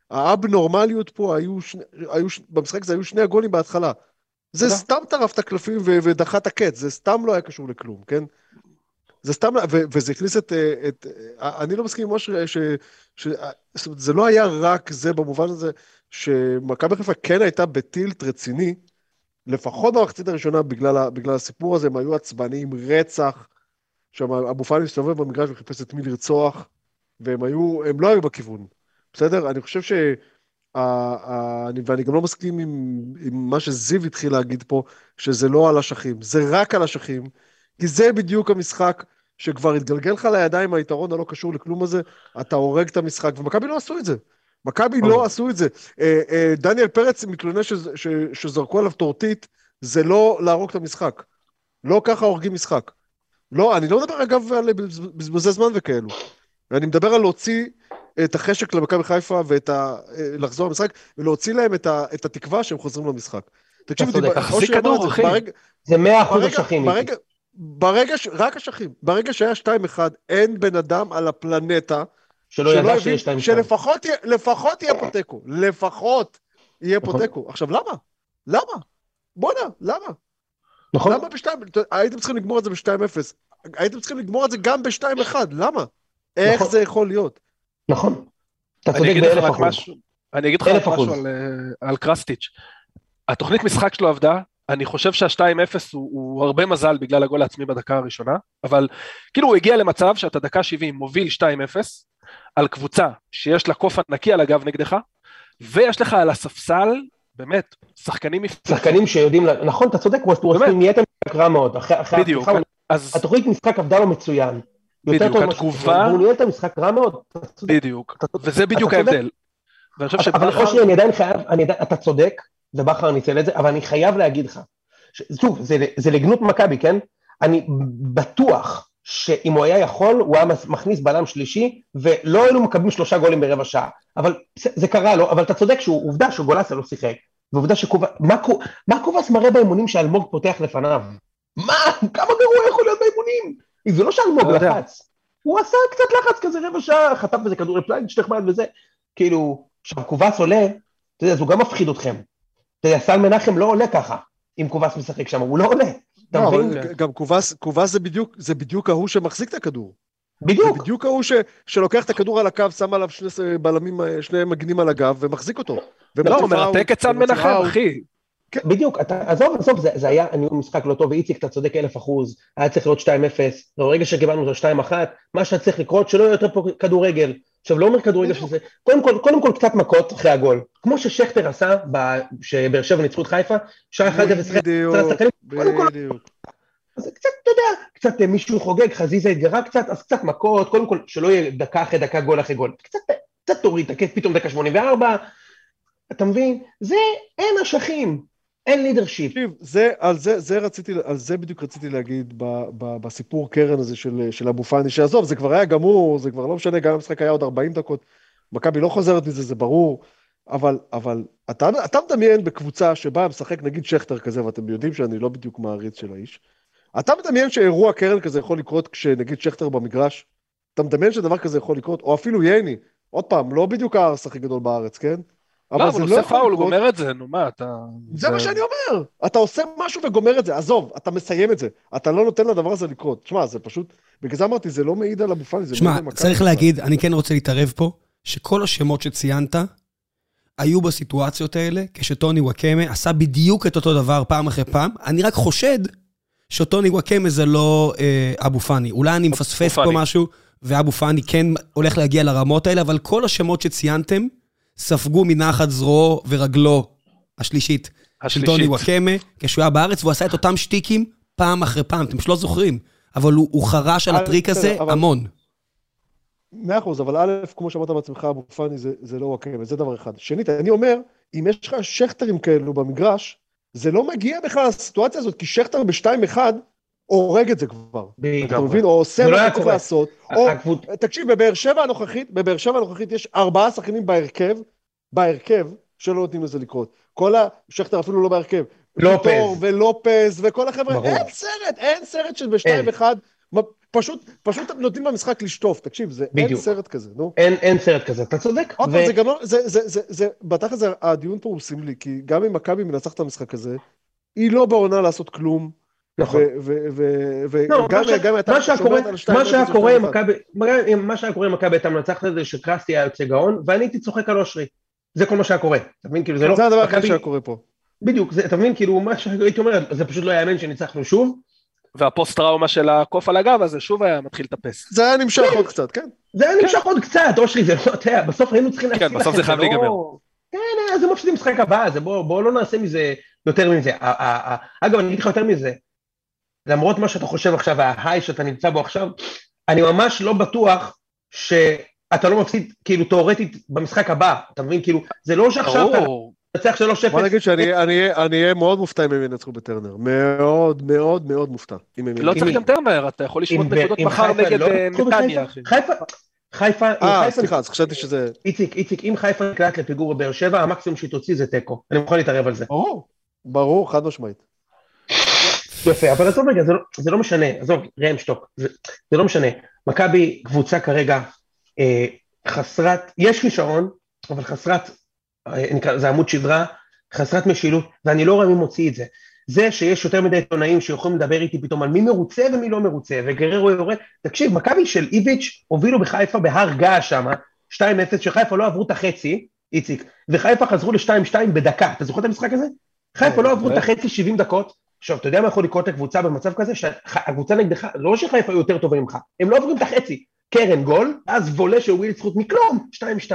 האבנורמליות פה היו, שני, היו, במשחק הזה היו שני הגולים בהתחלה. זה סתם טרף את הקלפים ודחה את הקץ, זה סתם לא היה קשור לכלום, כן? זה סתם, וזה הכניס את, את... אני לא מסכים עם משה, ש... ש... זאת אומרת, זה לא היה רק זה במובן הזה, שמכבי חיפה כן הייתה בטילט רציני, לפחות במחצית הראשונה בגלל, בגלל הסיפור הזה, הם היו עצבניים רצח, שם אבו פאני הסתובב במגרש וחיפש את מי לרצוח, והם היו, הם לא היו בכיוון, בסדר? אני חושב ש... אני, ואני גם לא מסכים עם, עם מה שזיו התחיל להגיד פה, שזה לא על אשכים, זה רק על אשכים, כי זה בדיוק המשחק שכבר התגלגל לך לידיים היתרון הלא קשור לכלום הזה, אתה הורג את המשחק, ומכבי לא עשו את זה. מכבי לא. עשו את זה. אה, אה, דניאל פרץ מתלונן שזרקו עליו טורטית, זה לא להרוג את המשחק. לא ככה הורגים משחק. לא, אני לא מדבר אגב על בזבוזי זמן וכאלו. אני מדבר על להוציא את החשק למכבי חיפה ואת ה... אה, לחזור למשחק, ולהוציא להם את, ה... את התקווה שהם חוזרים למשחק. תקשיבו, תחזיק כדור, אחי. זה מאה אחוז אשכים. ברגע, ש... רק אשכים, ברגע שהיה 2-1, אין בן אדם על הפלנטה שלא ידע שיש 2-1. שלפחות לפחות יהיה פה תיקו, לפחות יהיה פה נכון. תיקו. עכשיו, למה? למה? בואנה, למה? נכון. למה ב-2? הייתם צריכים לגמור את זה ב-2-0. הייתם צריכים לגמור את זה גם ב-2-1, למה? איך נכון. זה יכול להיות? נכון. אתה צודק באלף אחוז. אני אגיד לך רק משהו על, אה, על קרסטיץ'. התוכנית משחק שלו עבדה, אני חושב שה-2-0 הוא, הוא הרבה מזל בגלל הגול העצמי בדקה הראשונה, אבל כאילו הוא הגיע למצב שאתה דקה 70 מוביל 2-0 על קבוצה שיש לה קוף ענקי על הגב נגדך, ויש לך על הספסל, באמת, שחקנים... שחקנים שיודעים, נכון, אתה צודק, הוא נהיית משחק רע מאוד. בדיוק. אז... התוכנית משחק עבדה לו מצוין. בדיוק, התגובה... הוא ניהל את המשחק רע מאוד. בדיוק, וזה בדיוק ההבדל. אבל אושרי, אני עדיין חייב, אתה צודק, ובכר ניצל את זה, אבל אני חייב להגיד לך, שוב, זה, זה לגנות מכבי, כן? אני בטוח שאם הוא היה יכול, הוא היה מכניס בלם שלישי, ולא היינו מקבלים שלושה גולים ברבע שעה. אבל זה קרה לו, אבל אתה צודק שהוא, עובדה שגולסה לא שיחק, ועובדה שקובס, מה, מה קובס מראה באימונים שאלמוג פותח לפניו? מה? כמה גרוע יכול להיות באימונים? זה לא שאלמוג לחץ. הוא עשה קצת לחץ כזה רבע שעה, חטף איזה כדור לפליינד, נחמד וזה. כאילו, עכשיו קובס עולה, אתה יודע, אז הוא גם מפחיד אתכם. אתה יודע, סל מנחם לא עולה ככה, אם קובס משחק שם, הוא לא עולה. אתה לא, מבין? גם קובס, קובס זה בדיוק, זה בדיוק ההוא שמחזיק את הכדור. בדיוק. זה בדיוק ההוא ש, שלוקח את הכדור על הקו, שם עליו שני בלמים, שני מגנים על הגב ומחזיק אותו. לא, הוא מרתק את סל מנחם, אחי. כן. בדיוק, אתה, עזוב, עזוב, זה, זה היה ניהול משחק לא טוב, ואיציק, אתה צודק אלף אחוז, היה צריך להיות 2-0, ברגע שקיבלנו אותו 2-1, מה שהיה צריך לקרות, שלא יהיה יותר פה כדורגל. עכשיו, לא אומר כדורגל שזה, קודם כל, קודם כל קצת מכות אחרי הגול, כמו ששכטר עשה, שבאר שבע ניצחו את חיפה, שעה 1-0, בדיוק, בדיוק. אז קצת, אתה יודע, קצת אה, מישהו חוגג, חזיזה התגרה קצת, אז קצת מכות, קודם כל, שלא יהיה דקה אחרי דקה, גול אחרי גול. קצת, קצת תוריד, תקף פתאום דקה 84, אתה מבין? זה, אין אשכים, אין לידרשיפ. תקשיב, זה, על זה, זה רציתי, על זה בדיוק רציתי להגיד ב, ב, בסיפור קרן הזה של, של אבו פאני, שעזוב, זה כבר היה גמור, זה כבר לא משנה, גם המשחק היה עוד 40 דקות, מכבי לא חוזרת מזה, זה ברור, אבל, אבל אתה, אתה מדמיין בקבוצה שבה משחק נגיד שכטר כזה, ואתם יודעים שאני לא בדיוק מעריץ של האיש, אתה מדמיין שאירוע קרן כזה יכול לקרות כשנגיד שכטר במגרש? אתה מדמיין שדבר כזה יכול לקרות? או אפילו ייני, עוד פעם, לא בדיוק הארס הכי גדול בארץ, כן? אבל לא, אבל הוא לא עושה פאול, הוא גומר את זה, נו מה, אתה... זה מה שאני אומר, אתה עושה משהו וגומר את זה, עזוב, אתה מסיים את זה, אתה לא נותן לדבר הזה לקרות. תשמע, זה פשוט, בגלל זה אמרתי, זה לא מעיד על אבו פאני, זה מעיד על מכבי. שמע, צריך להגיד, אני כן רוצה להתערב פה, שכל השמות שציינת, היו בסיטואציות האלה, כשטוני וואקמה עשה בדיוק את אותו דבר פעם אחרי פעם. אני רק חושד שטוני וואקמה זה לא אה, אבו פאני. אולי אני מפספס פה משהו, ואבו פאני כן הולך להגיע לרמות האלה, אבל כל השמות שציינתם, ספגו מנחת זרועו ורגלו השלישית, השלישית. של טוני וואקמה, כשהוא היה בארץ, והוא עשה את אותם שטיקים פעם אחרי פעם, אתם פשוט לא זוכרים. אבל הוא, הוא חרש על הטריק הזה אבל... המון. מאה אחוז, אבל א', כמו שאמרת בעצמך, אבו פאני זה, זה לא וואקמה, זה דבר אחד. שנית, אני אומר, אם יש לך שכטרים כאלו במגרש, זה לא מגיע בכלל לסיטואציה הזאת, כי שכטר ב-2-1 הורג את זה כבר. אתה מבין? או עושה מה שצריך לעשות. תקשיב, בבאר שבע הנוכחית, בבאר שבע הנוכחית יש ארבעה שחקנים בהרכב, בהרכב, שלא נותנים לזה לקרות. כל ה... שכטר אפילו לא בהרכב. לופז. ולופז וכל החבר'ה, אין סרט, אין סרט של בשתיים אחד. פשוט, פשוט נותנים במשחק לשטוף, תקשיב, זה בדיוק. אין סרט כזה, נו. אין, אין סרט כזה, אתה צודק. עוד פעם, ו... זה גם לא, זה, זה, זה, זה, בתכל'ס הדיון פה הוא סמלי, כי גם אם מכבי מנצח את המשחק הזה, היא לא בעונה לעשות כלום. נכון. וגם לא, מה שהיה קורה אם מכבי, מה שהיה קורה אם מכבי הייתה מנצחת את זה, שקרסטי היה יוצא גאון, ואני הייתי צוחק על אושרי. זה כל מה שהיה קורה. אתה מבין? כאילו זה לא... זה הדבר הכי שהיה קורה פה. בדיוק, אתה מבין? כאילו, מה שהייתי אומר, זה פשוט לא יאמן שניצחנו שוב. והפוסט טראומה של הקוף על הגב הזה שוב היה מתחיל לטפס. זה היה נמשך עוד קצת, כן. זה היה נמשך עוד קצת, אושרי, זה לא, אתה יודע, בסוף היינו צריכים להפסיד כן, בסוף זה חייב להיגמר. כן, אז זה מפסידים משחק הבא, בואו לא נעשה מזה יותר מזה. אגב, אני אגיד לך יותר מזה, למרות מה שאתה חושב עכשיו, ההיי שאתה נמצא בו עכשיו, אני ממש לא בטוח שאתה לא מפסיד, כאילו, תאורטית במשחק הבא, אתה מבין? כאילו, זה לא שעכשיו אתה מנצח 3-0. בוא נגיד שאני אהיה מאוד מופתע אם הם ינצחו בטרנר. מאוד מאוד מאוד מופתע. לא צריך גם טרנר, אתה יכול לשמוט נקודות מחר נגד לא אה, נתניה. חיפה, חיפה, אה, סליחה, אז חשבתי שזה... איציק, איציק, אם חיפה נקלט לפיגור בבאר שבע, המקסימום שהיא תוציא זה תיקו. אני מוכן להתערב על זה. ברור, ברור, חד משמעית. יפה, אבל עזוב רגע, זה לא, זה לא משנה, עזוב, ראם שטוק, זה, זה לא משנה. מכבי קבוצה כרגע אה, חסרת, יש כישרון, אבל חסרת, אה, נקרא, זה עמוד שדרה, חסרת משילות, ואני לא רואה מי מוציא את זה. זה שיש יותר מדי עיתונאים שיכולים לדבר איתי פתאום על מי מרוצה ומי לא מרוצה, וגררו יורד, תקשיב, מכבי של איביץ' הובילו בחיפה בהר געש שמה, 2-0, שחיפה לא עברו את החצי, איציק, וחיפה חזרו ל-2-2 בדקה, אתה זוכר את המשחק הזה? חיפה לא עברו את החצי 70 דקות, עכשיו, אתה יודע מה יכול לקרות לקבוצה במצב כזה? שהקבוצה נגדך, לא שחיפה היו יותר טובים ממך, הם לא עוברים את החצי. קרן גול, אז וולה של וויל זכות מכלום, 2-2.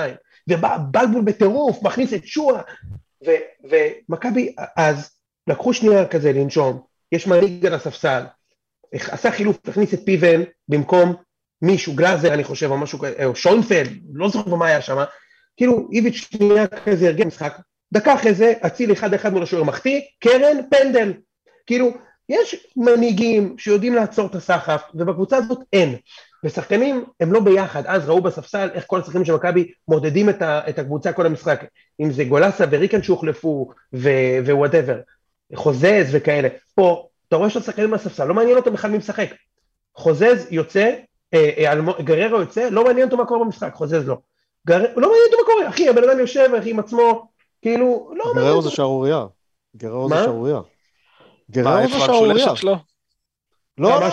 ובא בלבול בטירוף, מכניס את שואה. ומכבי, אז לקחו שנייה כזה לנשום, יש מנהיג על הספסל, עשה חילוף, הכניס את פיבן במקום מישהו, גלאזר אני חושב, או משהו כזה, או שוינפלד, לא זוכר מה היה שם, כאילו איביץ' שנייה כזה ארגן משחק, דקה אחרי זה, אצילי אחד אחד מול השוער מחטיא, קרן, פנדל, כאילו, יש מנהיגים שיודעים לעצור את הסחף, ובקבוצה הזאת אין. ושחקנים הם לא ביחד, אז ראו בספסל איך כל השחקנים של מכבי מעודדים את, ה, את הקבוצה כל המשחק, אם זה גולסה וריקן שהוחלפו ו whatever, חוזז וכאלה. פה, אתה רואה שהשחקנים בספסל, לא מעניין אותם בכלל מי משחק. חוזז יוצא, אה, אה, גררו יוצא, לא מעניין אותו מה קורה במשחק, חוזז לא. גר... לא מעניין אותו מה קורה, אחי, הבן אדם יושב עם עצמו, כאילו, לא מעניין אותו. גררו זה שערורייה. גררו זה שערורייה. גררו זה שערורייה. לא, לא,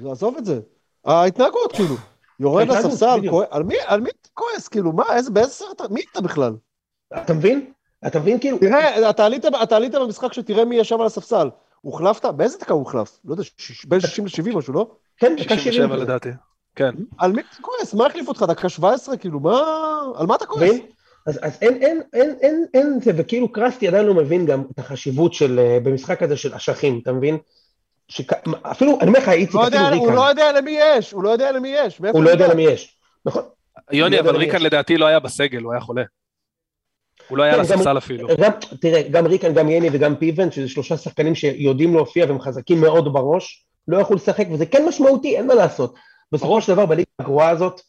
לא, עזוב את זה. ההתנהגות, כאילו. יורד לספסל, על מי אתה כועס? כאילו, מה, באיזה סרט, מי אתה בכלל? אתה מבין? אתה מבין כאילו... תראה, אתה עלית במשחק שתראה מי ישב על הספסל. הוחלפת? באיזה דקה הוא הוחלף? לא יודע, בין 60 ל-70 משהו, לא? כן, דקה 70 לדעתי. כן. על מי אתה כועס? מה החליף אותך? דקה 17? כאילו, מה... על מה אתה כועס? אז, אז אין, אין, אין, אין, אין זה, וכאילו קרסטי עדיין לא מבין גם את החשיבות של, אה, במשחק הזה של אשכים, אתה מבין? אפילו, אני אומר לך, איציק, לא אפילו ריקן. הוא לא יודע למי יש, הוא לא יודע למי יש. הוא לא יודע למי יש. נכון. יוני, לא אבל ריקן. לדעתי לא היה בסגל, הוא היה חולה. הוא לא היה כן, על הספסל אפילו. גם, תראה, גם ריקן, גם יני וגם פיבן, שזה שלושה שחקנים שיודעים להופיע והם חזקים מאוד בראש, לא יכלו לשחק, וזה כן משמעותי, אין מה לעשות. בסופו של דבר, בליגה הגרועה הזאת,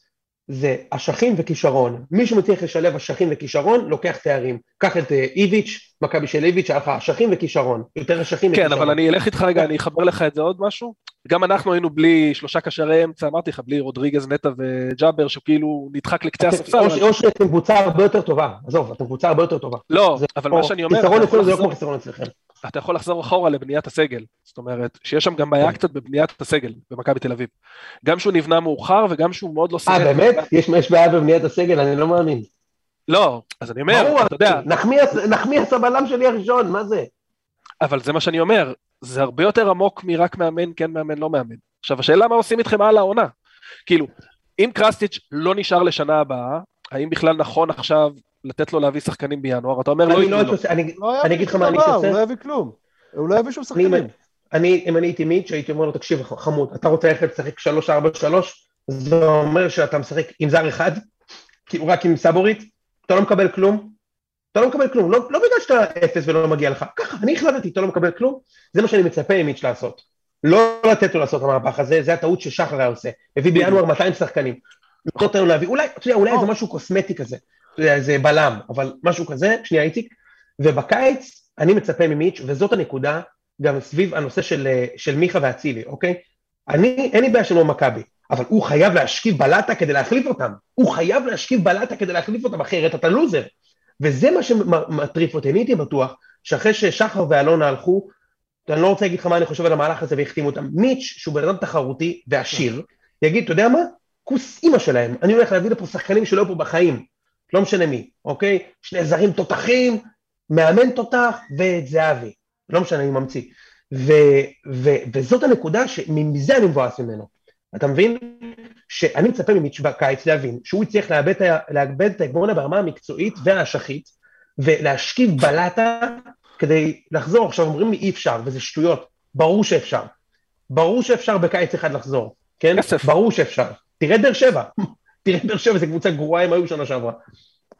זה אשכים וכישרון. מי שמצליח לשלב אשכים וכישרון, לוקח תארים. קח את אה, איביץ', מכבי של איביץ', היה לך אשכים וכישרון. יותר אשכים כן, וכישרון. אבל אני אלך איתך רגע, אני אחבר לך את זה עוד משהו. גם אנחנו היינו בלי שלושה קשרי אמצע, אמרתי לך, בלי רודריגז, נטע וג'אבר, שהוא כאילו נדחק לקצה הספסל. או שאתם קבוצה הרבה יותר טובה, עזוב, אתם קבוצה הרבה יותר טובה. לא, אבל מה שאני אומר, חיסרון אצלנו זה לא כמו חיסרון אצלכם. אתה יכול לחזור אחורה לבניית הסגל. זאת אומרת, שיש שם גם בעיה כן. קצת בבניית הסגל במכבי תל אביב. גם שהוא נבנה מאוחר וגם שהוא מאוד לא אה, שיחק. באמת? יש יש בעיה בבניית הסגל? אני לא מאמין. לא, אז אני אומר, ברור, אתה יודע, נחמיאס הבלם שלי הראשון, מה זה? אבל זה מה שאני אומר, זה הרבה יותר עמוק מרק מאמן, כן מאמן, לא מאמן. עכשיו, השאלה מה עושים איתכם על העונה. כאילו, אם קרסטיץ' לא נשאר לשנה הבאה, האם בכלל נכון עכשיו לתת לו להביא שחקנים בינואר? אתה אומר לא ייתנו הייתי לו. אני- לא אגיד לך מה אני הייתי הוא לא. יביא כלום. הוא לא יביא שום אני- שחקנים. אני, אם אני הייתי מיץ', הייתי אומר לו, תקשיב, חמוד, אתה רוצה ללכת לשחק 3-4-3, זה אומר שאתה משחק עם זר אחד, רק עם סבורית, אתה לא מקבל כלום, אתה לא מקבל כלום, לא, לא בגלל שאתה אפס ולא מגיע לך, ככה, אני החלטתי, אתה לא מקבל כלום, זה מה שאני מצפה ממיץ' לעשות. לא לתת לו לעשות את המהפך הזה, זה הטעות ששחר היה עושה. הביא בינואר 200 שחקנים. לא להביא, אולי, אתה יודע, אולי זה משהו קוסמטי כזה, זה בלם, אבל משהו כזה, שנייה איציק, ובקיץ אני מצפה ממיץ', וזאת הנקודה, גם סביב הנושא של, של מיכה ואצילי, אוקיי? אני, אין לי בעיה שלא מכבי, אבל הוא חייב להשכיב בלטה כדי להחליף אותם. הוא חייב להשכיב בלטה כדי להחליף אותם, אחרת אתה לוזר. וזה מה שמטריף אותי, אני הייתי בטוח שאחרי ששחר ואלונה הלכו, אני לא רוצה להגיד לך מה אני חושב על המהלך הזה והחתימו אותם, מיץ', שהוא בן אדם תחרותי ועשיר, יגיד, אתה יודע מה? כוס אימא שלהם, אני הולך להביא לפה שחקנים שלא היו פה בחיים, לא משנה מי, אוקיי? שני זרים תותחים, מאמן תותח ואת זהבי, לא משנה, אני ממציא. ו, ו, וזאת הנקודה שמזה אני מבואס ממנו. אתה מבין? שאני מצפה ממיץ' בקיץ להבין שהוא הצליח לאבד, את ה- לאבד את ההגמוניה ברמה המקצועית והאשכית ולהשכיב בלטה כדי לחזור. עכשיו אומרים לי אי אפשר, וזה שטויות. ברור שאפשר. ברור שאפשר בקיץ אחד לחזור, כן? כסף. ברור שאפשר. תראה את באר שבע. תראה באר שבע, זו קבוצה גרועה הם היו שנה שעברה.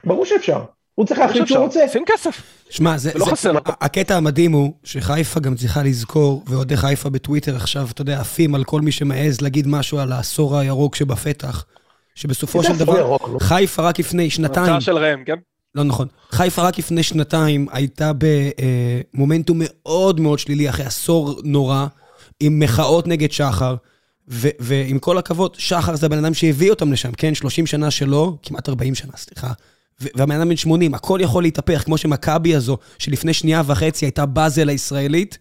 ברור שאפשר. הוא צריך להחליט שהוא רוצה. שים כסף. שמע, זה, לא זה. הקטע המדהים הוא שחיפה גם צריכה לזכור, ואוהדי חיפה בטוויטר עכשיו, אתה יודע, עפים על כל מי שמעז להגיד משהו על העשור הירוק שבפתח, שבסופו של דבר, נו. חיפה רק לפני שנתיים, הצעה של ראם, כן? לא נכון, חיפה רק לפני שנתיים הייתה במומנטום מאוד מאוד שלילי, אחרי עשור נורא, עם מחאות נגד שחר, ועם כל הכבוד, שחר זה הבן אדם שהביא אותם לשם, כן? 30 שנה שלו, כמעט 40 שנה, סליחה. והבן אדם בן 80, הכל יכול להתהפך, כמו שמכבי הזו, שלפני שנייה וחצי הייתה באזל הישראלית,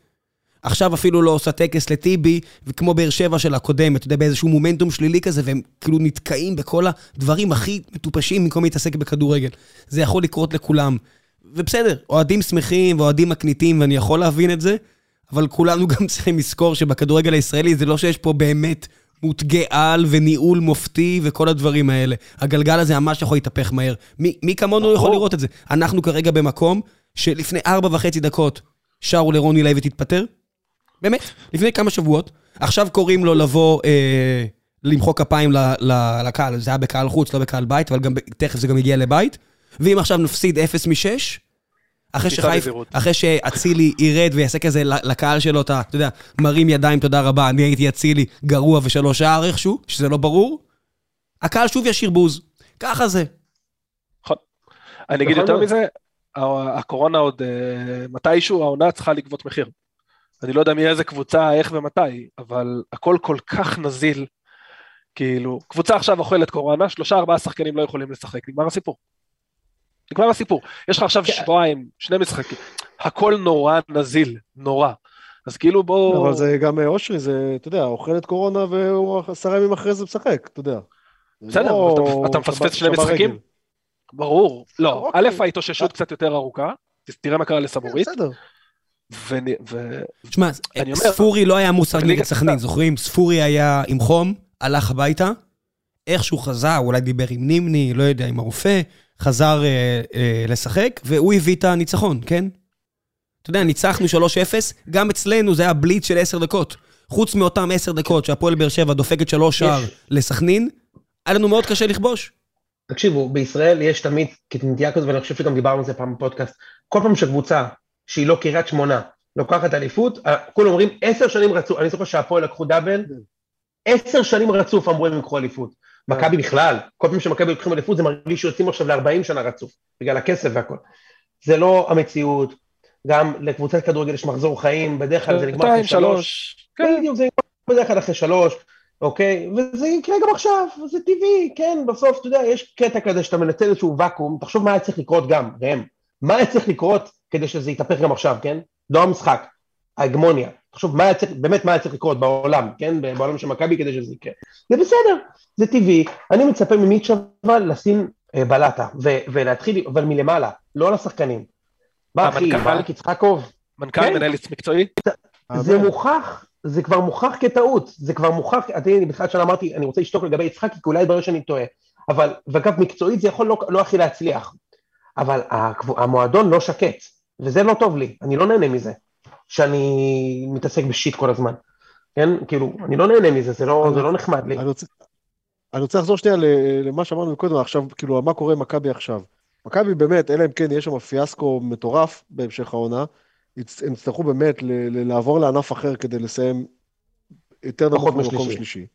עכשיו אפילו לא עושה טקס לטיבי, וכמו באר שבע של הקודמת, אתה יודע, באיזשהו מומנטום שלילי כזה, והם כאילו נתקעים בכל הדברים הכי מטופשים במקום להתעסק בכדורגל. זה יכול לקרות לכולם. ובסדר, אוהדים שמחים ואוהדים מקניטים, ואני יכול להבין את זה, אבל כולנו גם <laughs> צריכים לזכור שבכדורגל הישראלי זה לא שיש פה באמת מותגי על וניהול מופתי וכל הדברים האלה. הגלגל הזה ממש יכול להתהפך מהר. מי, מי כמונו יכול לראות את זה? אנחנו כרגע במקום שלפני ארבע וחצי דקות שרו לרוני לוי תתפטר. באמת, לפני כמה שבועות. עכשיו קוראים לו לבוא, אה, למחוא כפיים ל, ל, לקהל, זה היה בקהל חוץ, לא בקהל בית, אבל גם, תכף זה גם יגיע לבית. ואם עכשיו נפסיד 0 מ-6, אחרי נכון. שחיפה. אחרי שאצילי ירד ויעשה כזה לקהל שלו, אתה, אתה יודע, מרים ידיים, תודה רבה, אני הייתי אצילי גרוע ושלוש שער איכשהו, שזה לא ברור, הקהל שוב ישיר בוז. ככה זה. אני אגיד יותר. מזה, הקורונה עוד אה, מתישהו העונה צריכה לגבות מחיר. אני לא יודע מאיזה קבוצה, איך ומתי, אבל הכל כל כך נזיל. כאילו, קבוצה עכשיו אוכלת קורונה, שלושה ארבעה שחקנים לא יכולים לשחק, נגמר הסיפור. נגמר הסיפור. יש לך עכשיו כן. שבועיים, שני משחקים, הכל נורא נזיל, נורא. אז כאילו בוא... אבל זה גם אה, אושרי, זה, אתה יודע, אוכלת קורונה והוא עשרה ימים אחרי זה משחק, אתה יודע. בסדר, לא אבל אתה- אתה מפספס שני משחקים? רגל. ברור. לא, אוקיי. א', ההתאוששות קצת יותר ארוכה, תראה מה קרה לסבורית, בסדר. ו... ו- תשמע, אני אומר- ספורי לא היה ליגה נגד סכנין. זוכרים? ספורי היה עם חום, הלך הביתה, איכשהו חזר, אולי דיבר עם נימני, לא יודע, עם הרופא, חזר אה, אה, לשחק, והוא הביא את הניצחון, כן? אתה יודע, ניצחנו 3-0, גם אצלנו זה היה בליץ של 10 דקות. חוץ מאותם עשר דקות שהפועל באר שבע דופקת שלוש שער לסכנין, היה לנו מאוד קשה לכבוש. תקשיבו, בישראל יש תמיד נטייה כזו, ואני חושב שגם דיברנו על זה פעם בפודקאסט, כל פעם שקבוצה שהיא לא קריית שמונה לוקחת אליפות, כולם אומרים עשר שנים רצוף, אני זוכר שהפועל לקחו דאבל, עשר שנים רצוף אמרו הם יקחו אליפות. מכבי בכלל, כל פעם שמכבי לוקחים אליפות זה מרגיש שיוצאים עכשיו ל-40 שנה רצוף, בגלל הכסף והכל. זה לא המציאות, גם לקבוצת כדורגל יש מחזור חיים, בדרך כלל זה נגמר אחרי שלוש. כן, בדיוק, זה נגמר בדרך כלל אחרי שלוש, אוקיי? וזה יקרה גם עכשיו, זה טבעי, כן, בסוף, אתה יודע, יש קטע כזה שאתה מנצל איזשהו ואקום, תחשוב מה היה צריך לקרות גם, ראם, מה היה צריך לקרות כדי שזה יתהפך גם עכשיו, כן? לא המשחק, ההגמוניה. תחשוב, מה היה צריך, באמת מה היה צריך לקרות בעולם, כן? בעולם של מכבי כדי שזה יקרה. זה בסדר, זה טבעי, אני מצפה ממיטשבה לשים אה, בלטה, ולהתחיל, אבל מלמעלה, לא לשחקנים. מה אחי, ברק יצחקוב? מנכ"ל, כן? מנהל מקצועי? זה מוכח, זה כבר מוכח כטעות, זה כבר מוכח, אני בתחילת שנה אמרתי, אני רוצה לשתוק לגבי יצחקי, כי אולי יתברר שאני טועה. אבל, ואגב, מקצועית זה יכול לא, לא הכי להצליח. אבל המועדון לא שקט, וזה לא טוב לי, אני לא נהנה מזה, שאני מתעסק בשיט כל הזמן. כן? כאילו, אני לא נהנה מזה, זה לא, זה לא נחמד לי. אני רוצה, אני רוצה לחזור שנייה למה שאמרנו קודם, עכשיו, כאילו, מה קורה עם מכבי עכשיו. מכבי באמת, אלא אם כן יש שם פיאסקו מטורף בהמשך העונה, הם יצטרכו באמת לעבור לענף אחר כדי לסיים יותר נמוך במקום שלישי.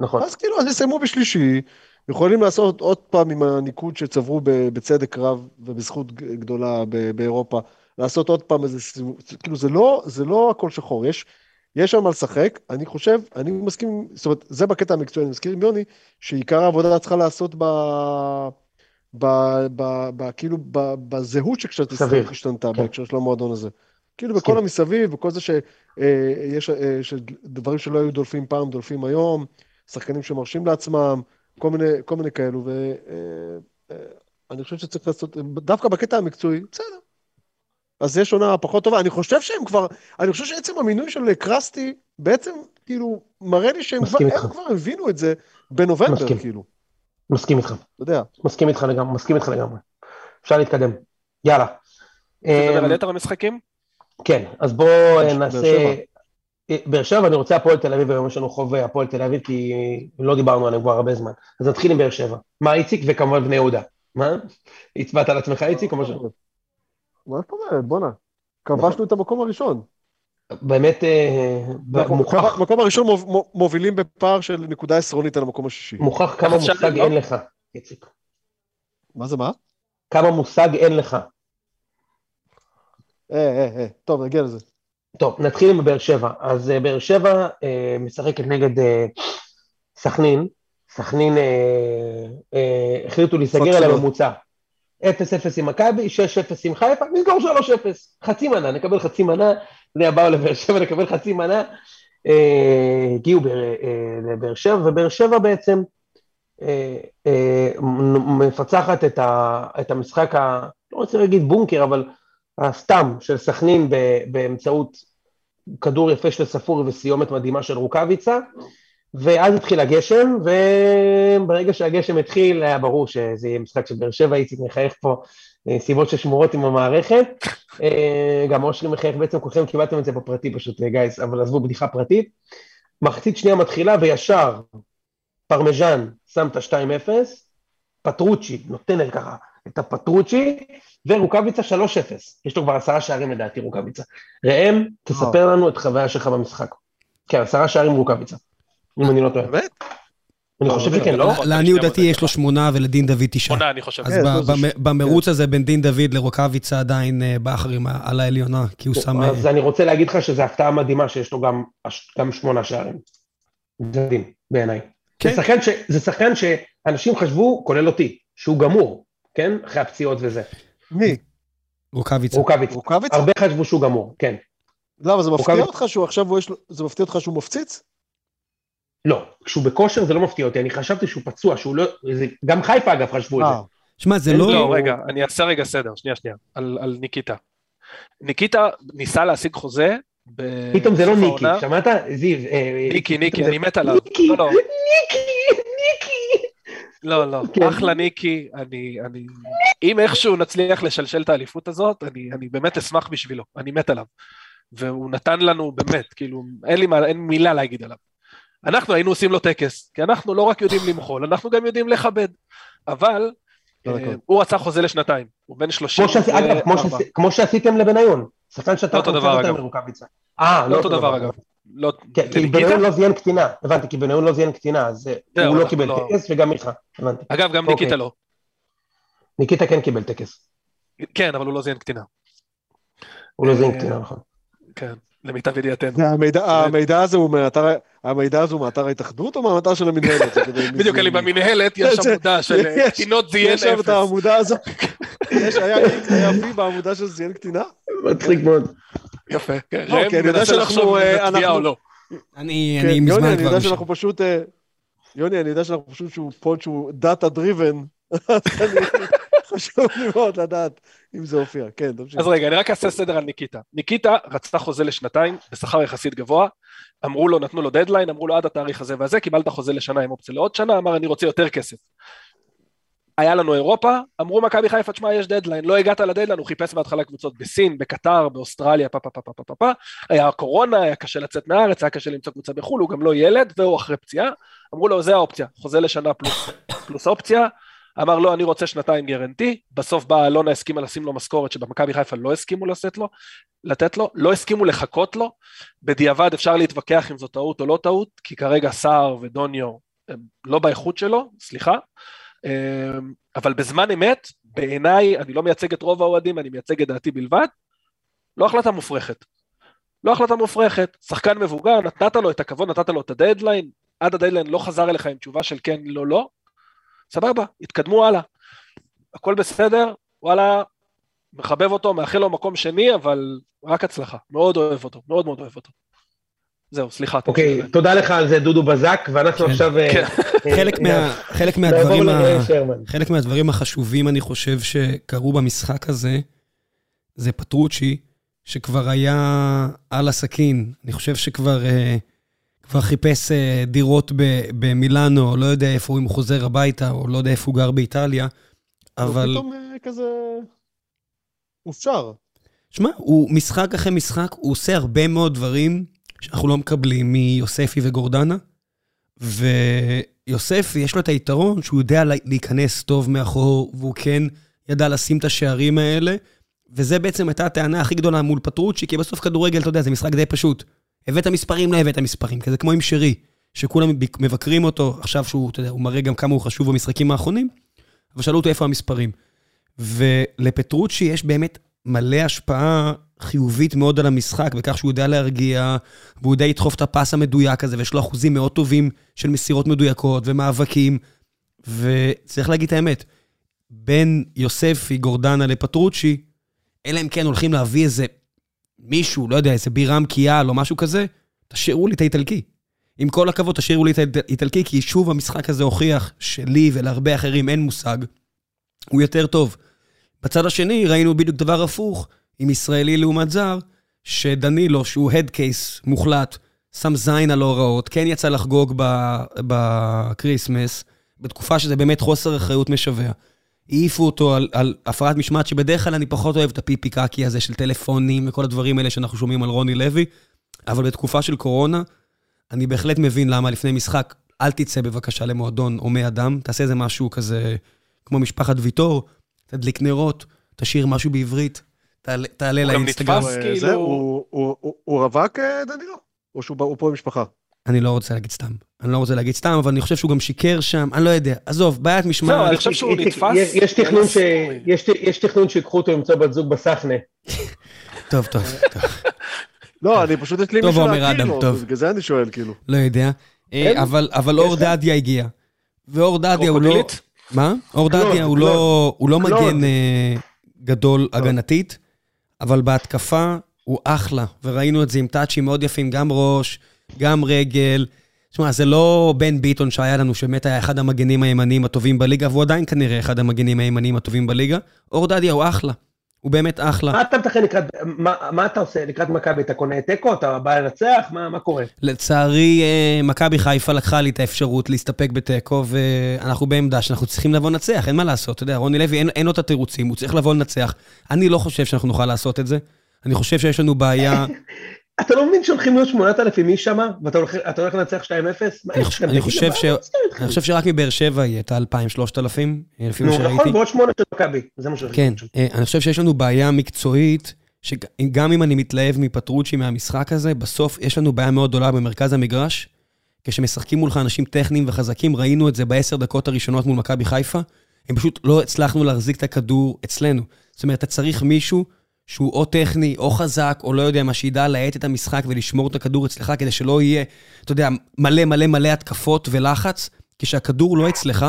נכון. אז כאילו, אז יסיימו בשלישי, יכולים לעשות עוד פעם עם הניקוד שצברו בצדק רב ובזכות גדולה באירופה, לעשות עוד פעם איזה סיבוב, כאילו זה לא, זה לא הכל שחור, יש, יש שם מה לשחק, אני חושב, אני מסכים, זאת אומרת, זה בקטע המקצועי, אני מסכים עם יוני, שעיקר העבודה צריכה לעשות ב... ב... ב... ב... כאילו, ב... בזהות שקצת השתנתה כן. בהקשר של המועדון הזה. כאילו בכל המסביב, בכל זה שיש אה, אה, דברים שלא היו דולפים פעם, דולפים היום, שחקנים שמרשים לעצמם, כל מיני, כל מיני כאלו, ואני אה, חושב שצריך לעשות, דווקא בקטע המקצועי, בסדר. אז יש עונה פחות טובה. אני חושב שהם כבר, אני חושב שעצם המינוי של קרסטי, בעצם, כאילו, מראה לי שהם כבר, הם כבר הבינו את זה בנובמבר, מסכים. כאילו. מסכים איתך. אתה יודע. מסכים איתך לגמרי, מסכים איתך לגמרי. אפשר להתקדם. יאללה. תדבר על יתר המשחקים? כן, אז בואו נעשה... אה, באר שבע, אני רוצה הפועל תל אביב, היום יש לנו חוב הפועל תל אביב, כי לא דיברנו עליהם כבר הרבה זמן. אז נתחיל עם באר שבע. מה איציק וכמובן בני יהודה. מה? הצבעת על עצמך איציק או משהו? מה זאת אומרת? בואנה. כבשנו את המקום הראשון. באמת אה, מוכח... המקום הראשון מובילים בפער של נקודה עשרונית על המקום השישי. מוכח כמה מושג אין לך, איציק. מה זה מה? כמה מושג אין לך. אה, אה, אה, טוב, נגיע לזה. טוב, נתחיל עם באר שבע. אז אה, באר שבע אה, משחקת נגד אה, סכנין. סכנין אה, אה, החליטו להיסגר על הממוצע. 0-0 עם מכבי, 6-0 עם חיפה, נסגור 3-0. חצי מנה, נקבל חצי מנה. זה באו לבאר שבע לקבל חצי מנה. אה, הגיעו אה, לבאר שבע, ובאר שבע בעצם אה, מפצחת את המשחק, ה, לא רוצה להגיד בונקר, אבל הסתם של סכנין באמצעות כדור יפה של ספורי וסיומת מדהימה של רוקאביצה, ואז התחיל הגשם, וברגע שהגשם התחיל היה ברור שזה יהיה משחק של באר שבע, איציק מחייך פה אה, סיבות ששמורות עם המערכת, אה, גם אושרי מחייך בעצם, כולכם קיבלתם את זה בפרטי פשוט, גייס, אבל עזבו בדיחה פרטית. מחצית שנייה מתחילה וישר פרמז'ן שם את ה-2-0, פטרוצ'י נותן ככה את הפטרוצ'י, ורוקאביצה 3-0. יש לו כבר עשרה שערים לדעתי רוקאביצה. ראם, תספר לנו את חוויה שלך במשחק. כן, עשרה שערים רוקאביצה, אם אני לא טועה. באמת? אני חושב שכן, לא? לעניות דעתי יש לו שמונה ולדין דוד תשעה. שמונה, אני חושב. אז במרוץ הזה בין דין דוד לרוקאביצה עדיין אה, באחרים על העליונה, כי הוא שם... אז אני רוצה להגיד לך שזו הפתעה מדהימה שיש לו גם שמונה שערים. זה מדהים, בעיניי. כן. זה שחקן שאנשים חשבו, כולל אותי, שהוא גמור, כן? אחרי הפציעות וזה. מי? רוקאביצה. רוקאביצה. הרבה חשבו שהוא גמור, כן. למה, זה מפתיע אותך שהוא עכשיו, זה מפתיע אותך שהוא מפציץ? לא, כשהוא בכושר זה לא מפתיע אותי, אני חשבתי שהוא פצוע, שהוא לא, זה, גם חיפה אגב חשבו את זה. שמע, זה לא... לא, רגע, אני אעשה רגע סדר, שנייה, שנייה, על, על ניקיטה. ניקיטה ניסה להשיג חוזה פתאום זה לא ניקי, שמעת? זיו. אה, ניקי, ניקי, אני מת עליו. ניקי, לא, לא. ניקי, ניקי. לא, לא, כן. אחלה ניקי, אני, אני... אם איכשהו נצליח לשלשל את האליפות הזאת, אני, אני באמת אשמח בשבילו, אני מת עליו. והוא נתן לנו באמת, כאילו, אין לי מה, אין מילה להגיד עליו. אנחנו היינו עושים לו טקס, כי אנחנו לא רק יודעים למחול, אנחנו גם יודעים לכבד. אבל אה, הוא רצה חוזה לשנתיים, הוא בן 30. אגב, כמו שעשיתם לבניון, שחקן שאתה רוצה יותר מרוקאביצה. אה, לא אותו דבר אגב. לא, כן, כי בניון לא זיין קטינה, הבנתי, כי בניון לא זיין קטינה, אז הוא לא קיבל טקס וגם מיכה, הבנתי. אגב, גם ניקיטה אוקיי. לא. ניקיטה כן קיבל טקס. כן, אבל הוא לא זיין קטינה. הוא לא זיין אה, קטינה, נכון. כן, למיטב ידיעתנו. המידע הזה הוא מאתר, המידע הזה הוא מאתר ההתאחדות או מהאתר של המנהלת? בדיוק, אני במנהלת, יש עמודה של קטינות זיין אפס. יש שם את העמודה הזאת. היה פי בעמודה של זיין קטינה? מצחיק מאוד. יפה, כן. ראם מנסה לחשוב אם זה תביעה או לא. אני מזמן כבר... יוני, אני יודע שאנחנו פשוט... אה, יוני, אני יודע שאנחנו פשוט שהוא pod שהוא data <laughs> driven, חשוב לי מאוד לדעת אם זה הופיע. כן, תמשיך. אז רגע, אני רק אעשה סדר על ניקיטה. ניקיטה רצתה חוזה לשנתיים, בשכר יחסית גבוה, אמרו לו, נתנו לו דדליין, אמרו לו עד התאריך הזה והזה, קיבלת חוזה לשנה עם אופציה לעוד שנה, אמר אני רוצה יותר כסף. היה לנו אירופה, אמרו מכבי חיפה, תשמע, יש דדליין, לא הגעת לדדליין, הוא חיפש בהתחלה קבוצות בסין, בקטר, באוסטרליה, פה פה פה פה פה פה, היה קורונה, היה קשה לצאת מהארץ, היה קשה למצוא קבוצה בחו"ל, הוא גם לא ילד, והוא אחרי פציעה, אמרו לו, זה האופציה, חוזה לשנה פלוס, פלוס אופציה, אמר לו, אני רוצה שנתיים גרנטי, בסוף באה אלונה הסכימה לשים לו משכורת שבמכבי חיפה לא הסכימו לשאת לו, לתת לו, לא הסכימו לחכות לו, בדיעבד אפשר להתווכח אם זו טעות או לא טעות, כי כרגע סער ודוניו הם לא באיכות שלו, סליחה, אמ, אבל בזמן אמת, בעיניי, אני לא מייצג את רוב האוהדים, אני מייצג את דעתי בלבד, לא החלטה מופרכת. לא החלטה מופרכת, שחקן מבוגר, נתת לו את הכבוד, נתת לו את הדדליין, עד הדדליין לא חזר אליך עם תשובה של כן, לא, לא, סבבה, התקדמו הלאה. הכל בסדר, וואלה, מחבב אותו, מאחל לו מקום שני, אבל רק הצלחה. מאוד אוהב אותו, מאוד מאוד אוהב אותו. זהו, סליחה. אוקיי, תודה לך על זה, דודו בזק, ואנחנו כן. עכשיו... אה, כן. אה, חלק מהדברים חלק מהדברים החשובים, אני חושב, שקרו במשחק הזה, זה פטרוצ'י, שכבר היה על הסכין. אני חושב שכבר אה, כבר חיפש דירות במילאנו, לא יודע איפה הוא, אם הוא חוזר הביתה, או לא יודע איפה הוא גר באיטליה, אבל... הוא פתאום כזה... מופשר. שמע, הוא משחק אחרי משחק, הוא עושה הרבה מאוד דברים שאנחנו לא מקבלים מיוספי וגורדנה, ויוספי, יש לו את היתרון שהוא יודע להיכנס טוב מאחור, והוא כן ידע לשים את השערים האלה, וזה בעצם הייתה הטענה הכי גדולה מול פטרוצ'י, כי בסוף כדורגל, אתה יודע, זה משחק די פשוט. הבאת מספרים, לא הבאת מספרים, כזה כמו עם שרי, שכולם מבקרים אותו, עכשיו שהוא, אתה יודע, הוא מראה גם כמה הוא חשוב במשחקים האחרונים, אבל שאלו אותו איפה המספרים. ולפטרוצ'י יש באמת מלא השפעה חיובית מאוד על המשחק, בכך שהוא יודע להרגיע, והוא יודע לדחוף את הפס המדויק הזה, ויש לו אחוזים מאוד טובים של מסירות מדויקות ומאבקים. וצריך להגיד את האמת, בין יוספי, גורדנה לפטרוצ'י, אלא אם כן הולכים להביא איזה מישהו, לא יודע, איזה בירם קיאל או משהו כזה, תשאירו לי את האיטלקי. עם כל הכבוד, תשאירו לי את האיטלקי, כי שוב המשחק הזה הוכיח שלי ולהרבה אחרים אין מושג, הוא יותר טוב. בצד השני ראינו בדיוק דבר הפוך, עם ישראלי לעומת זר, שדנילו, שהוא head case מוחלט, שם זין על ההוראות, כן יצא לחגוג בקריסמס, בתקופה שזה באמת חוסר אחריות משווע. העיפו אותו על, על הפרעת משמעת, שבדרך כלל אני פחות אוהב את הפיפי קקי הזה של טלפונים וכל הדברים האלה שאנחנו שומעים על רוני לוי, אבל בתקופה של קורונה, אני בהחלט מבין למה לפני משחק, אל תצא בבקשה למועדון הומי אדם, תעשה איזה משהו כזה, כמו משפחת ויטור, תדליק נרות, תשאיר משהו בעברית, תעלה לאינסטגרם. הוא גם נתפס כאילו... הוא רווק אה, דנילו? או שהוא פה במשפחה? אני לא רוצה להגיד סתם. אני לא רוצה להגיד סתם, אבל אני חושב שהוא גם שיקר שם, אני לא יודע. עזוב, בעיית משמעת. לא, אני חושב שהוא נתפס. יש תכנון שיקחו אותו למצוא בת זוג בסחנה. <laughs> טוב, טוב, טוב. לא, אני פשוט יש לי מישהו להכיר לו, בגלל זה אני שואל, כאילו. לא יודע. אה, אבל אור דדיה הגיע. ואור דדיה הוא לא... מה? אור דדיה הוא לא מגן אה, גדול הגנתית. אבל בהתקפה הוא אחלה, וראינו את זה עם טאצ'ים מאוד יפים, גם ראש, גם רגל. תשמע, זה לא בן ביטון שהיה לנו, שבאמת היה אחד המגנים הימניים הטובים בליגה, והוא עדיין כנראה אחד המגנים הימניים הטובים בליגה. אור דדיה הוא אחלה. הוא באמת אחלה. מה אתה מתכן לקראת, מה, מה אתה עושה לקראת מכבי? אתה קונה תיקו? אתה בא לנצח? מה, מה קורה? לצערי, אה, מכבי חיפה לקחה לי את האפשרות להסתפק בתיקו, ואנחנו בעמדה שאנחנו צריכים לבוא לנצח, אין מה לעשות. אתה יודע, רוני לוי, אין, אין לו את התירוצים, הוא צריך לבוא לנצח. אני לא חושב שאנחנו נוכל לעשות את זה. אני חושב שיש לנו בעיה... <laughs> אתה לא מבין שהולכים להיות 8,000 איש שם, ואתה הולך לנצח 2-0? אני חושב ש... אני חושב שרק מבאר שבע יהיה את ה-2,000-3,000, לפי מה שראיתי. נכון, ועוד 8 של מכבי, זה מה שהולכים כן, אה, אני חושב שיש לנו בעיה מקצועית, שגם אם אני מתלהב מפטרוצ'י מהמשחק הזה, בסוף יש לנו בעיה מאוד גדולה במרכז המגרש. כשמשחקים מולך אנשים טכניים וחזקים, ראינו את זה בעשר דקות הראשונות מול מכבי חיפה, הם פשוט לא הצלחנו להחזיק את הכדור אצלנו. זאת אומרת, אתה צריך מישהו שהוא או טכני, או חזק, או לא יודע מה, שידע להאט את המשחק ולשמור את הכדור אצלך, כדי שלא יהיה, אתה יודע, מלא מלא מלא התקפות ולחץ. כשהכדור לא אצלך,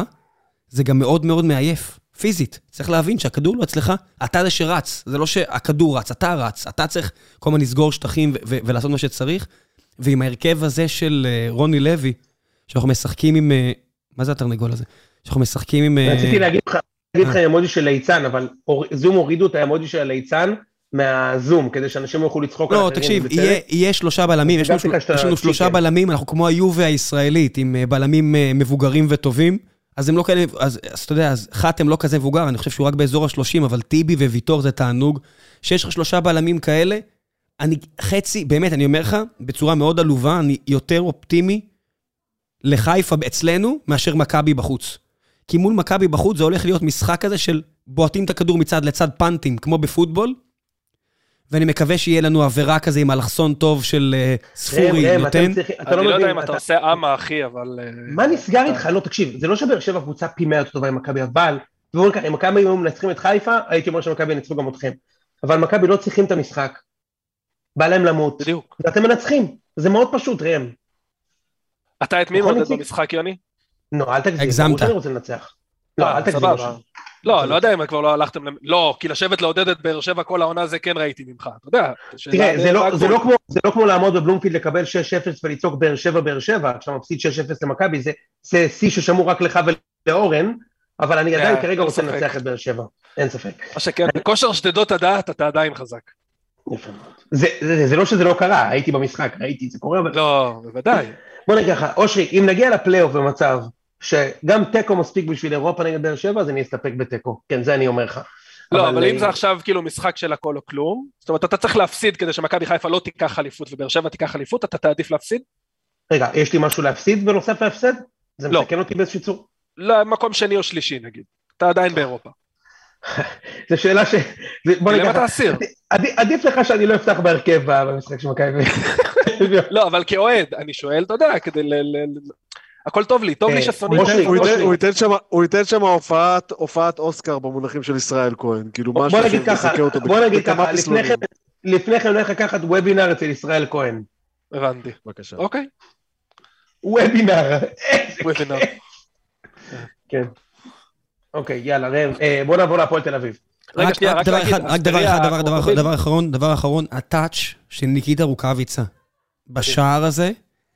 זה גם מאוד מאוד מעייף, פיזית. צריך להבין שהכדור לא אצלך, אתה זה שרץ, זה לא שהכדור רץ, אתה רץ, אתה צריך כל הזמן לסגור שטחים ולעשות מה שצריך. ועם ההרכב הזה של אה, רוני לוי, שאנחנו משחקים עם... אה, מה זה התרנגול הזה? שאנחנו משחקים עם... אה, רציתי להגיד לך, להגיד לך אמוג'י של ליצן, אבל זום הורידו את האמוג'י של הליצן מהזום, כדי שאנשים יוכלו לצחוק על אחרים. לא, תקשיב, יהיה שלושה בלמים, יש לנו שלושה בלמים, אנחנו כמו היובה הישראלית, עם בלמים מבוגרים וטובים. אז הם לא כאלה, אז, אז אתה יודע, אז חתם לא כזה מבוגר, אני חושב שהוא רק באזור ה-30, אבל טיבי וויטור זה תענוג. שיש לך שלושה בלמים כאלה, אני חצי, באמת, אני אומר לך, בצורה מאוד עלובה, אני יותר אופטימי לחיפה אצלנו, מאשר מכבי בחוץ. כי מול מכבי בחוץ זה הולך להיות משחק כזה של בועטים את הכדור מצד לצד פאנטים, כמו בפוטבול, ואני מקווה שיהיה לנו עבירה כזה עם אלכסון טוב של אה, ספורי נותן. אני לא, לא יודע אם אתה עושה אמה, אחי, אבל... אה, מה נסגר איתך? לא, תקשיב, זה לא שבאר שבע קבוצה פי מאה יותר טובה עם מכבי, אבל... אם מכבי היו מנצחים את חיפה, הייתי אומר שמכבי ינצחו גם אתכם. אבל מכבי לא צריכים את המשחק, בא להם למות. בדיוק. ואתם מנצחים, זה מאוד פשוט, ראם. אתה את מי נכון, מודד במשחק, יוני? לא, אל תגזים, הגזמת. אני רוצה לנצח. לא, אה, אל תגזים. לא, לא יודע אם כבר לא הלכתם, לא, כי לשבת לעודד את באר שבע כל העונה זה כן ראיתי ממך, אתה יודע. תראה, זה לא, לא כמו לעמוד בבלומפילד לקבל 6-0 ולצעוק באר שבע, באר שבע, עכשיו מפסיד 6-0 למכבי, זה שיא ששמור רק לך ולאורן, אבל אני עדיין כרגע רוצה לנצח את באר שבע, אין ספק. מה שכן, בכושר שתדות הדעת אתה עדיין חזק. יפה מאוד. זה, זה, זה לא שזה לא קרה, הייתי במשחק, ראיתי, זה קורה, אבל... לא, בוודאי. בוא נגיד ככה, אושרי, אם נגיע לפלייאוף במצב שגם תיקו מספיק בשביל אירופה נגד באר שבע, אז אני אסתפק בתיקו. כן, זה אני אומר לך. לא, אבל, אבל אם זה עכשיו כאילו משחק של הכל או כלום, זאת אומרת, אתה צריך להפסיד כדי שמכבי חיפה לא תיקח אליפות ובאר שבע תיקח אליפות, אתה תעדיף להפסיד? רגע, יש לי משהו להפסיד בנוסף להפסד? זה לא. מסכן אותי באיזשהו צור? לא, מקום שני או שלישי נגיד. אתה עדיין באירופה. <laughs> זו שאלה ש... בוא נגיד אתה אסיר. עדיף לך שאני לא אפתח בהרכב במשחק של מכבי. <laughs> לא, אבל כאוהד, אני שואל, אתה יודע, כדי ל... הכל טוב לי, טוב לי אה, ששונאים. הוא ייתן שם הופעת אוסקר במונחים של ישראל כהן, כאילו משהו שמסקר אותו. בוא נגיד ככה, לפני כן הולך לקחת וובינר אצל ישראל כהן. הבנתי. בבקשה. אוקיי. וובינר. וובינר. <laughs> כן. אוקיי, יאללה, ראם, אה, בוא נעבור להפועל תל אביב. רק דבר אחד, רק דבר אחד, דבר אחרון, דבר אחרון, הטאץ' של ניקיטה רוקאביצה בשער הזה.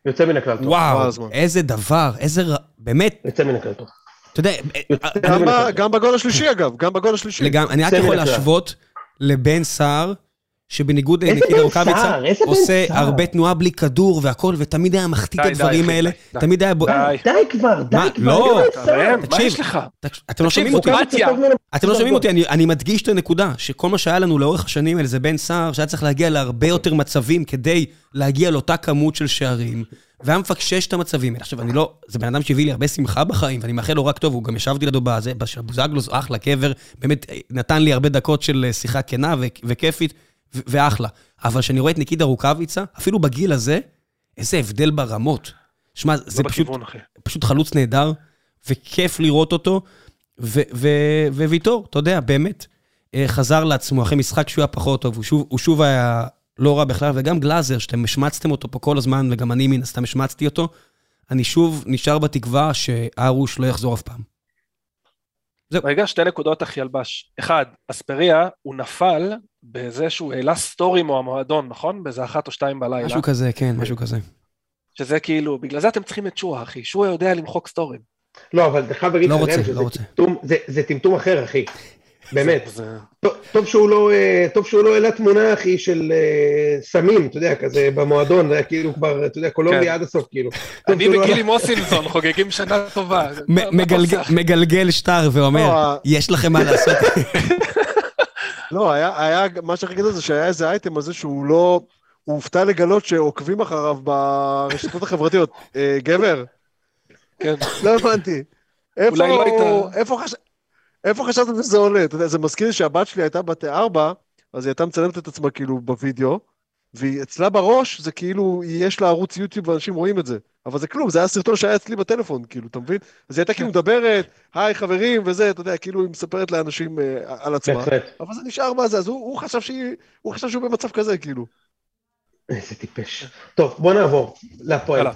יוצא מן הכלל טוב. וואו, איזה דבר, איזה, באמת. יוצא מן הכלל טוב. אתה יודע, גם בגול השלישי אגב, גם בגול השלישי. אני רק יכול להשוות לבן סער. שבניגוד לניקיטה רוקאביצה, עושה הרבה תנועה בלי כדור והכל, ותמיד היה מחטיא את הדברים האלה. תמיד היה... די כבר, די כבר. לא, מה יש לך? אתם לא שומעים אותי. אתם לא שומעים אותי, אני מדגיש את הנקודה, שכל מה שהיה לנו לאורך השנים האלה זה בן סער, שהיה צריך להגיע להרבה יותר מצבים כדי להגיע לאותה כמות של שערים, והיה מפקשש את המצבים האלה. עכשיו, אני לא... זה בן אדם שהביא לי הרבה שמחה בחיים, ואני מאחל לו רק טוב, הוא גם ישבתי לידו בזה, בוזגלוס, אחלה, קבר, באמת נתן לי הרבה דקות של שיחה כנה וכיפית. ואחלה. אבל כשאני רואה את ניקידה רוקאביצה, אפילו בגיל הזה, איזה הבדל ברמות. שמע, לא זה פשוט, פשוט חלוץ נהדר, וכיף לראות אותו, וויטור, אתה יודע, באמת, אה, חזר לעצמו אחרי משחק שהוא היה פחות טוב, הוא שוב, הוא שוב היה לא רע בכלל, וגם גלאזר, שאתם השמצתם אותו פה כל הזמן, וגם אני מן הסתם השמצתי אותו, אני שוב נשאר בתקווה שארוש לא יחזור אף פעם. זהו. רגע, שתי נקודות אחי ילבש. אחד, אספריה, הוא נפל בזה שהוא העלה סטורי מהמועדון, נכון? באיזה אחת או שתיים בלילה. משהו כזה, כן, משהו כזה. שזה כאילו, בגלל זה אתם צריכים את שואה, אחי. שואה יודע למחוק סטורים. לא, אבל אתה חייב להגיד לא רוצה, לא רוצה. זה טמטום אחר, אחי. באמת. טוב שהוא לא, אה, טוב שהוא לא העלה תמונה, אחי, של אה, סמים, אתה יודע, כזה במועדון, זה היה כאילו כבר, אתה יודע, קולומביה כן. עד הסוף, כאילו. אני לא וגילי מוסינזון חוגגים שנה טובה. מגלגל שטר ואומר, לא, יש לכם מה לעשות. <laughs> לא, היה, היה, מה שאני אגיד זה שהיה איזה אייטם הזה שהוא לא, הוא הופתע לגלות שעוקבים אחריו ברשתות החברתיות. <laughs> אה, גבר? כן. לא הבנתי. איפה, אולי לא היית- איפה, חש... איפה חשבת שזה עולה? אתה יודע, זה מזכיר לי שהבת שלי הייתה בת ארבע, אז היא הייתה מצלמת את עצמה כאילו בווידאו, והיא אצלה בראש זה כאילו, יש לה ערוץ יוטיוב ואנשים רואים את זה. אבל זה כלום, זה היה סרטון שהיה אצלי בטלפון, כאילו, אתה מבין? אז היא הייתה כאילו מדברת, היי חברים, וזה, אתה יודע, כאילו היא מספרת לאנשים אה, על עצמה. בהחלט. אבל זה נשאר מה זה, אז הוא, הוא חשב שהיא, הוא חשב שהוא במצב כזה, כאילו. איזה טיפש. טוב, בוא נעבור להפועל.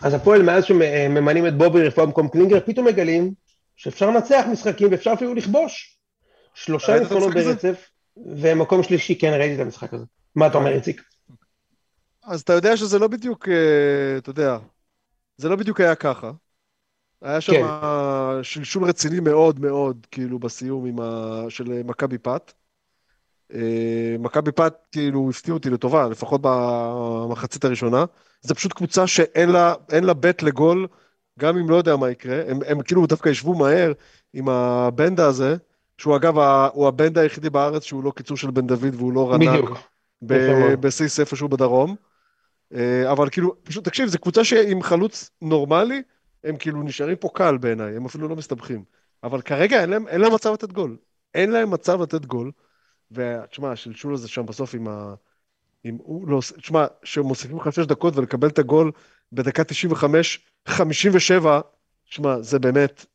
אז הפועל, מאז שממנים את בובי רפואה במקום קלינגר, פתאום מגלים שאפשר לנצח משחקים ואפשר אפילו לכבוש. שלושה ניצחונות הזה? ברצף, ומקום שלישי, כן, ראיתי את המשחק הזה. מה אתה אומר, איציק? אז אתה יודע שזה לא בדיוק, אה, אתה יודע, זה לא בדיוק היה ככה. היה שם כן. שלשול רציני מאוד מאוד, כאילו, בסיום עם ה... של מכבי פת. אה, מכבי פת, כאילו, הפתיעו אותי לטובה, לפחות במחצית הראשונה. זה פשוט קבוצה שאין לה, אין לה בית לגול, גם אם לא יודע מה יקרה. הם, הם כאילו דווקא ישבו מהר עם הבנדה הזה, שהוא אגב, ה- הוא הבנדה היחידי בארץ שהוא לא קיצור של בן דוד והוא לא רנ"ג. בדיוק. בסיס איפשהו בדרום. אה, אבל כאילו, פשוט תקשיב, זו קבוצה שעם חלוץ נורמלי, הם כאילו נשארים פה קל בעיניי, הם אפילו לא מסתבכים. אבל כרגע אין להם, אין להם מצב לתת גול. אין להם מצב לתת גול. ותשמע, השלשול הזה שם בסוף עם ה... עם הוא לא... תשמע, שמוסיפים לך שש דקות ולקבל את הגול בדקה 95, 57, תשמע, זה באמת,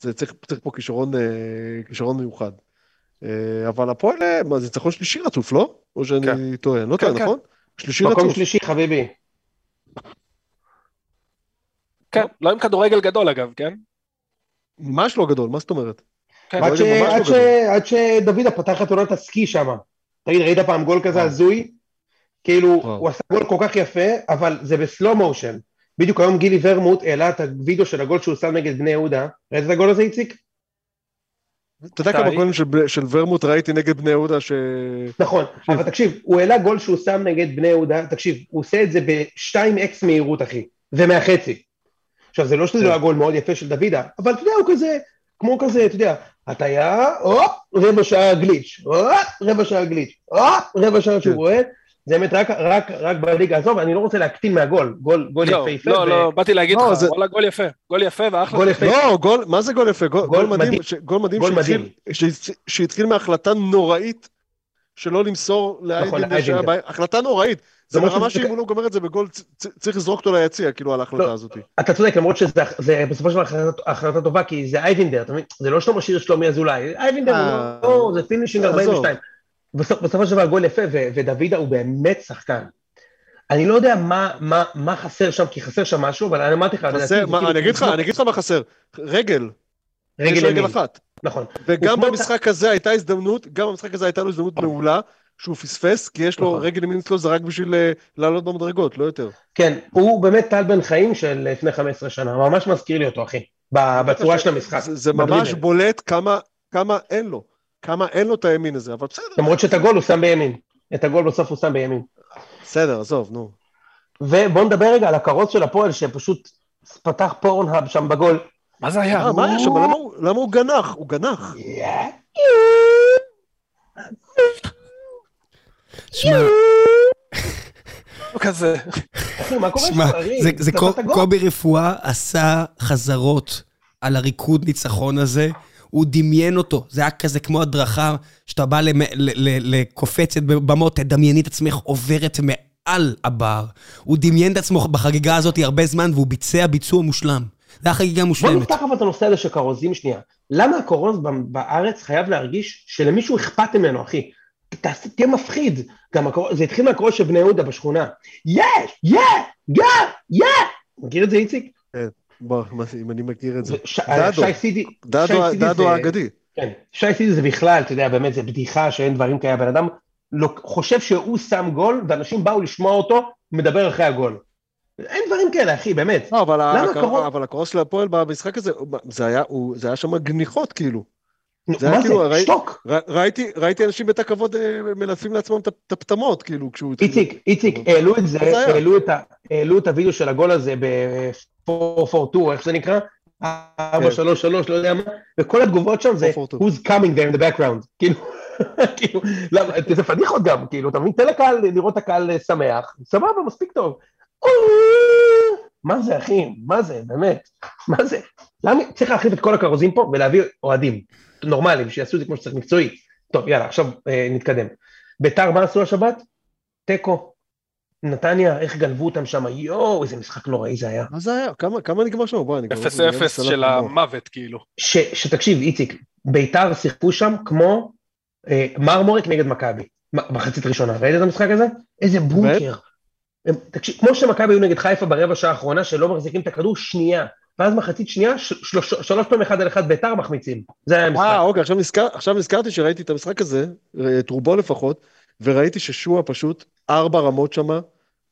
זה צריך, צריך פה כישרון, אה, כישרון מיוחד. אה, אבל הפועל, מה, זה ניצחון שלישי רצוף, לא? או שאני כן. טועה, לא כן, טועה, כן. נכון? שלישי מקום רצוף. שלישי, חביבי. כן, לא עם כדורגל גדול אגב, כן? ממש לא גדול, מה זאת אומרת? כן, עד לא עד לא שדוידה פתח את עונת הסקי שם. תגיד, ראית פעם גול כזה וואו. הזוי? כאילו, וואו. הוא עשה גול כל כך יפה, אבל זה בסלואו מושן. בדיוק היום גילי ורמוט העלה את הווידאו של הגול שהוא שם נגד בני יהודה. ראית את הגול הזה, איציק? אתה יודע? כמה גולים של, ורמוט ראיתי נגד בני יהודה ש... נכון, אבל תקשיב, הוא העלה גול שהוא שם נגד בני יהודה, תקשיב, הוא עושה את זה ב-2x מהירות, אחי, ומהחצי. עכשיו, זה לא שזה לא היה גול מאוד יפה של דוידה, אבל אתה יודע, הוא כזה, כמו כזה, אתה יודע, הטיה, הופ, רבע שעה גליץ', הופ, רבע שעה גליץ', הופ, רבע שעה שהוא כן. רואה, זה באמת רק, רק, רק בליגה הזו, ואני לא רוצה להקטין מהגול, גול, גול לא, יפהפה, לא, ו- לא, באתי להגיד לא, לך, זה- וואלה, גול יפה, גול יפה ואחלה. גול יפה, לא, גול, מה זה גול יפה? גול, גול גול מדהים, מדהים. ש, גול מדהים גול שהתחיל, מדהים. שהת- שהתחיל מהחלטה נוראית שלא למסור נכון. שהיה בעיה, החלטה נוראית. זה ברמה שאם הוא לא גומר את זה בגול, צריך לזרוק אותו ליציע, כאילו, על ההחלטה לא. הזאת. אתה צודק, למרות שזה זה בסופו של דבר החלטה- טובה, כי זה אייבינדר, אתה מבין? זה לא שאתה משאיר שלומי אזולאי, אייבינדר אה, הוא לא, זה finishing עזוב. 42. בסופ- בסופו של דבר גול יפה, ו- ודוידה הוא באמת שחקן. אני לא יודע מה- מה מה חסר שם, כי חסר שם משהו, אבל אני אמרתי לך, חסר, מה, כאילו- אני אגיד לך, אני אגיד לך מה חסר. רגל, יש רגל רגל ימין, אחת. נכון. וגם במשחק הזה הייתה הזדמנות, גם במשחק הזה הייתה לו הזדמנות מעולה, שהוא פספס, כי יש לו נכון. רגל ימין אצלו, זה רק בשביל אה, לעלות במדרגות, לא יותר. כן, הוא באמת טל בן חיים של לפני 15 שנה, ממש מזכיר לי אותו, אחי, בצורה של המשחק. זה, זה ממש. בולט כמה, כמה אין לו, כמה אין לו את הימין הזה, אבל בסדר, למרות שאת הגול הוא שם בימין. את הגול בסוף הוא שם בימין. בסדר, עזוב, נו. ובואו נדבר רגע על הכרוז של הפועל, שפשוט פתח פורנהאב שם בגול. מה זה היה? אה, מה היה שם? למה הוא- גנח? הוא גנח. שמע, כזה. אחי, מה קורה שמע? זה-. קובי רפואה עשה חזרות על הריקוד ניצחון הזה, הוא דמיין אותו, זה היה כזה כמו הדרכה, שאתה בא לקופצת בבמות, תדמייני את עצמך עוברת מעל הבר. הוא דמיין את עצמו בחגיגה הזאת הרבה זמן, והוא ביצע ביצוע מושלם. זה היה חגיגה בוא מושלמת. נפתח אבל את הנושא הזה של כרוזים שנייה. למה הכרוז בארץ חייב להרגיש שלמישהו אכפת ממנו, אחי? תעשה- תהיה מפחיד. גם הכרוז, זה התחיל מהכרוז של בני יהודה בשכונה. יא! יא! יא! יא! מכיר את זה, איציק? בוא, אם אני מכיר את זה. ש- דדו. שי סידי. דדו שי סידי דדו זה- האגדי. כן. שי סידי זה בכלל, אתה יודע, באמת, זה בדיחה שאין דברים כאלה. בן אדם לא, חושב שהוא שם גול, ואנשים באו לשמוע אותו מדבר אחרי הגול. אין דברים כאלה, אחי, באמת. לא, אבל הקר- הקרוס של הפועל במשחק הזה, זה היה- הוא- זה היה שם גניחות, כאילו. זה היה מה כאילו, זה? ראי- שתוק. ר- ראיתי ראיתי אנשים בתא כבוד אה, מלטפים לעצמם את הפטמות, כאילו, כשהוא. איציק, איציק, העלו את זה, היה? העלו את ה- העלו את הוידאו של הגול הזה ב-442, איך זה נקרא? 4, 3, 3, לא יודע מה, וכל התגובות שם זה who's coming there in the background, <laughs> כאילו, כאילו, זה פדיחות גם, כאילו, אתה מבין, תן לקהל לראות את הקהל שמח, סבבה, מספיק טוב. מה זה, אחי? מה זה, באמת? מה זה? למה צריך להחליף את כל הכרוזים פה ולהביא אוהדים נורמליים, שיעשו את זה כמו שצריך מקצועי. טוב, יאללה, עכשיו אה, נתקדם. ביתר, מה עשו השבת? תיקו. נתניה, איך גנבו אותם שם, יואו, איזה משחק נוראי זה היה. מה זה היה? כמה, כמה נגמר שם? בוא, אני כבר... 0-0 של המוות, כאילו. ש, שתקשיב, איציק, ביתר שיחקו שם כמו אה, מרמורק נגד מכבי, מחצית ראשונה. ראית את המשחק הזה? איזה בונקר. הם, תקשיב, כמו שמכבי היו נגד חיפה ברבע שעה האחרונה, שלא מחזיקים את הכדור שנייה, ואז מחצית שנייה, שלוש, שלוש פעמים אחד על אחד ביתר מחמיצים. זה היה המשחק. אה, אוקיי, עכשיו, נזכר, עכשיו נזכרתי שראיתי את המשחק הזה, את רובו לפחות, וראיתי ששועה פשוט ארבע רמות שמה,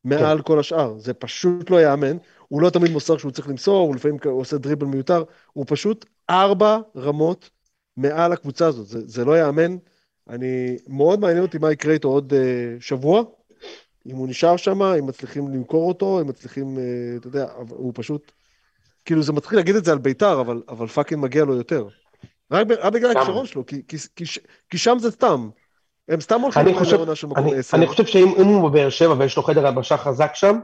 מעל כן. כל השאר. זה פשוט לא יאמן. הוא לא תמיד מוסר שהוא צריך למסור, הוא לפעמים עושה דריבל מיותר, הוא פשוט ארבע רמות מעל הקבוצה הזאת. זה, זה לא יאמן. אני, מאוד מעניין אותי מה יקרה איתו עוד uh, שבוע, אם הוא נשאר שם, אם מצליחים למכור אותו, אם מצליחים, uh, אתה יודע, הוא פשוט, כאילו זה מתחיל להגיד את זה על ביתר, אבל, אבל fucking מגיע לו יותר. רק, רק בגלל הכישרון שלו, כי, כי, כי, כי שם זה סתם. הם סתם הולכים לעונה של מקום עשר. אני חושב שאם הוא בבאר שבע ויש לו חדר הלבשה חזק שם,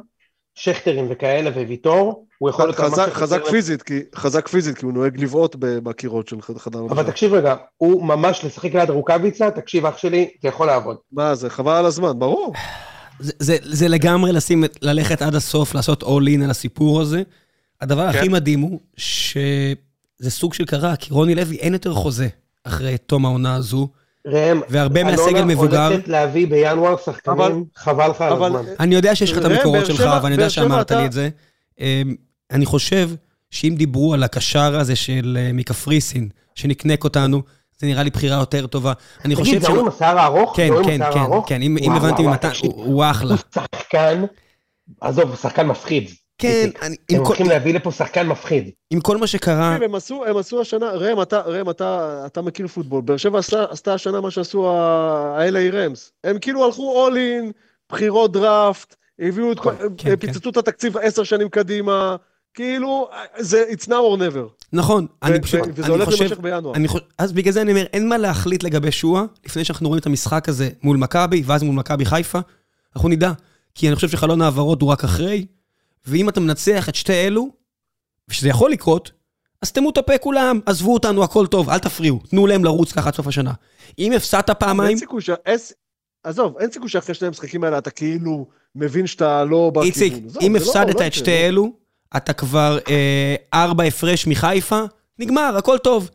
שכטרים וכאלה וויטור, הוא יכול להיות... חזק, חזק פיזית, כי, חזק פיזית, כי הוא נוהג לבעוט בקירות של חדר הלבשה. אבל תקשיב רגע, הוא ממש לשחק ליד רוקאביצה, תקשיב אח שלי, זה יכול לעבוד. מה זה, חבל על הזמן, ברור. זה, זה, זה לגמרי לשים, ללכת עד הסוף, לעשות all in על הסיפור הזה. הדבר כן. הכי מדהים הוא שזה סוג של קרה, כי רוני לוי אין יותר חוזה אחרי תום העונה הזו. ראם, והרבה מהסגל מבוגר. הולכת להביא בינואר שחקנים, חבל לך על הזמן. אני יודע שיש לך את המקורות שלך, ואני יודע שאמרת לי את זה. אמ, אני חושב שאם דיברו על הקשר הזה של אה, מקפריסין, שנקנק אותנו, זה נראה לי בחירה יותר טובה. אני חושב ש... תגיד, זה עם השיער הארוך? כן, כן, כן, כן, אם הבנתי ממתי, הוא אחלה. הוא שחקן, עזוב, הוא שחקן מפחיד. כן, אני... הם הולכים להביא לפה שחקן מפחיד. עם כל מה שקרה... הם עשו, הם עשו השנה, ראם, אתה, ראם, אתה, אתה מכיר פוטבול, באר שבע עשתה, עשתה השנה מה שעשו ה-LA רמס. הם כאילו הלכו all in, בחירות דראפט, הביאו את, נכון, כן, פיצצו כן. את התקציב עשר שנים קדימה, כאילו, זה it's now or never. נכון, אני פשוט, וזה הולך להימשך בינואר. אז בגלל זה אני אומר, אין מה להחליט לגבי שואה, לפני שאנחנו רואים את המשחק הזה מול מכבי, ואז מול מכבי חיפה, אנחנו נדע. כי אני חושב שחלון העברות הוא רק אחרי, ואם אתה מנצח את שתי אלו, ושזה יכול לקרות, אז תמו את הפה כולם, עזבו אותנו, הכל טוב, אל תפריעו, תנו להם לרוץ ככה עד סוף השנה. אם הפסדת פעמיים... אין סיכוי ש... עזוב, אין סיכוי שאחרי שני המשחקים האלה אתה כאילו מבין שאתה לא בכיוון. איציק, אם לא- הפסדת לא את שתי אלו, אתה כבר אה, ארבע הפרש מחיפה, נגמר, הכל טוב.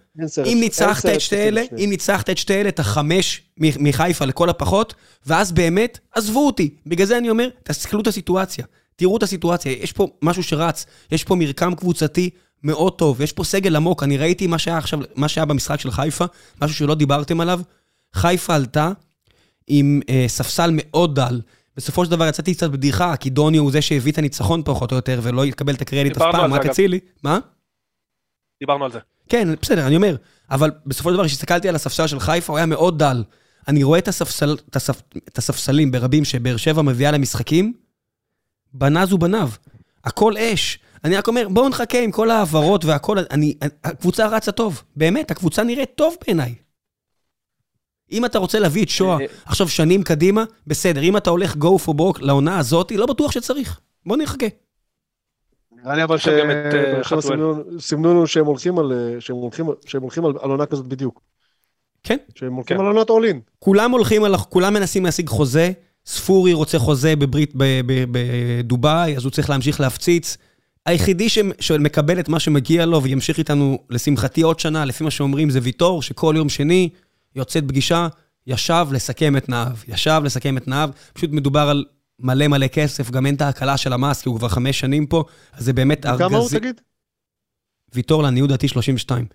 אם ניצחת את שתי אלה, אם ניצחת את שתי אלה, אתה חמש מחיפה לכל הפחות, ואז באמת, עזבו אותי. בגלל זה אני אומר, תסתכלו את הסיטואציה. תראו את הסיטואציה, יש פה משהו שרץ, יש פה מרקם קבוצתי מאוד טוב, יש פה סגל עמוק, אני ראיתי מה שהיה עכשיו, מה שהיה במשחק של חיפה, משהו שלא דיברתם עליו. חיפה עלתה עם אה, ספסל מאוד דל. בסופו של דבר יצאתי קצת בדיחה, כי דוני הוא זה שהביא את הניצחון פחות או יותר, ולא יקבל את הקרדיט אף פעם, רק אצילי. מה? דיברנו על זה. כן, בסדר, אני אומר. אבל בסופו של דבר, כשהסתכלתי על הספסל של חיפה, הוא היה מאוד דל. אני רואה את, הספסל, את, הספ, את הספסלים ברבים שבאר שבע מביאה למשחקים, בנז ובניו. הכל אש. אני רק אומר, בואו נחכה עם כל ההעברות והכל, אני, הקבוצה רצה טוב. באמת, הקבוצה נראית טוב בעיניי. אם אתה רוצה להביא את שואה עכשיו שנים קדימה, בסדר. אם אתה הולך go for broke לעונה הזאת, לא בטוח שצריך. בוא נחכה. נראה לי אבל שעכשיו סימנו לנו שהם הולכים על שהם הולכים על עונה כזאת בדיוק. כן. שהם הולכים כן. על עונת אולין. כולם הולכים על, כולם מנסים להשיג חוזה. ספורי רוצה חוזה בברית, בדובאי, אז הוא צריך להמשיך להפציץ. היחידי שמקבל את מה שמגיע לו וימשיך איתנו, לשמחתי, עוד שנה, לפי מה שאומרים, זה ויטור, שכל יום שני יוצאת פגישה, ישב לסכם את נהב. ישב לסכם את נהב. פשוט מדובר על מלא מלא כסף, גם אין את ההקלה של המס, כי הוא כבר חמש שנים פה, אז זה באמת ארגזי... כמה הוא תגיד? ויטור, לעניות דעתי 32.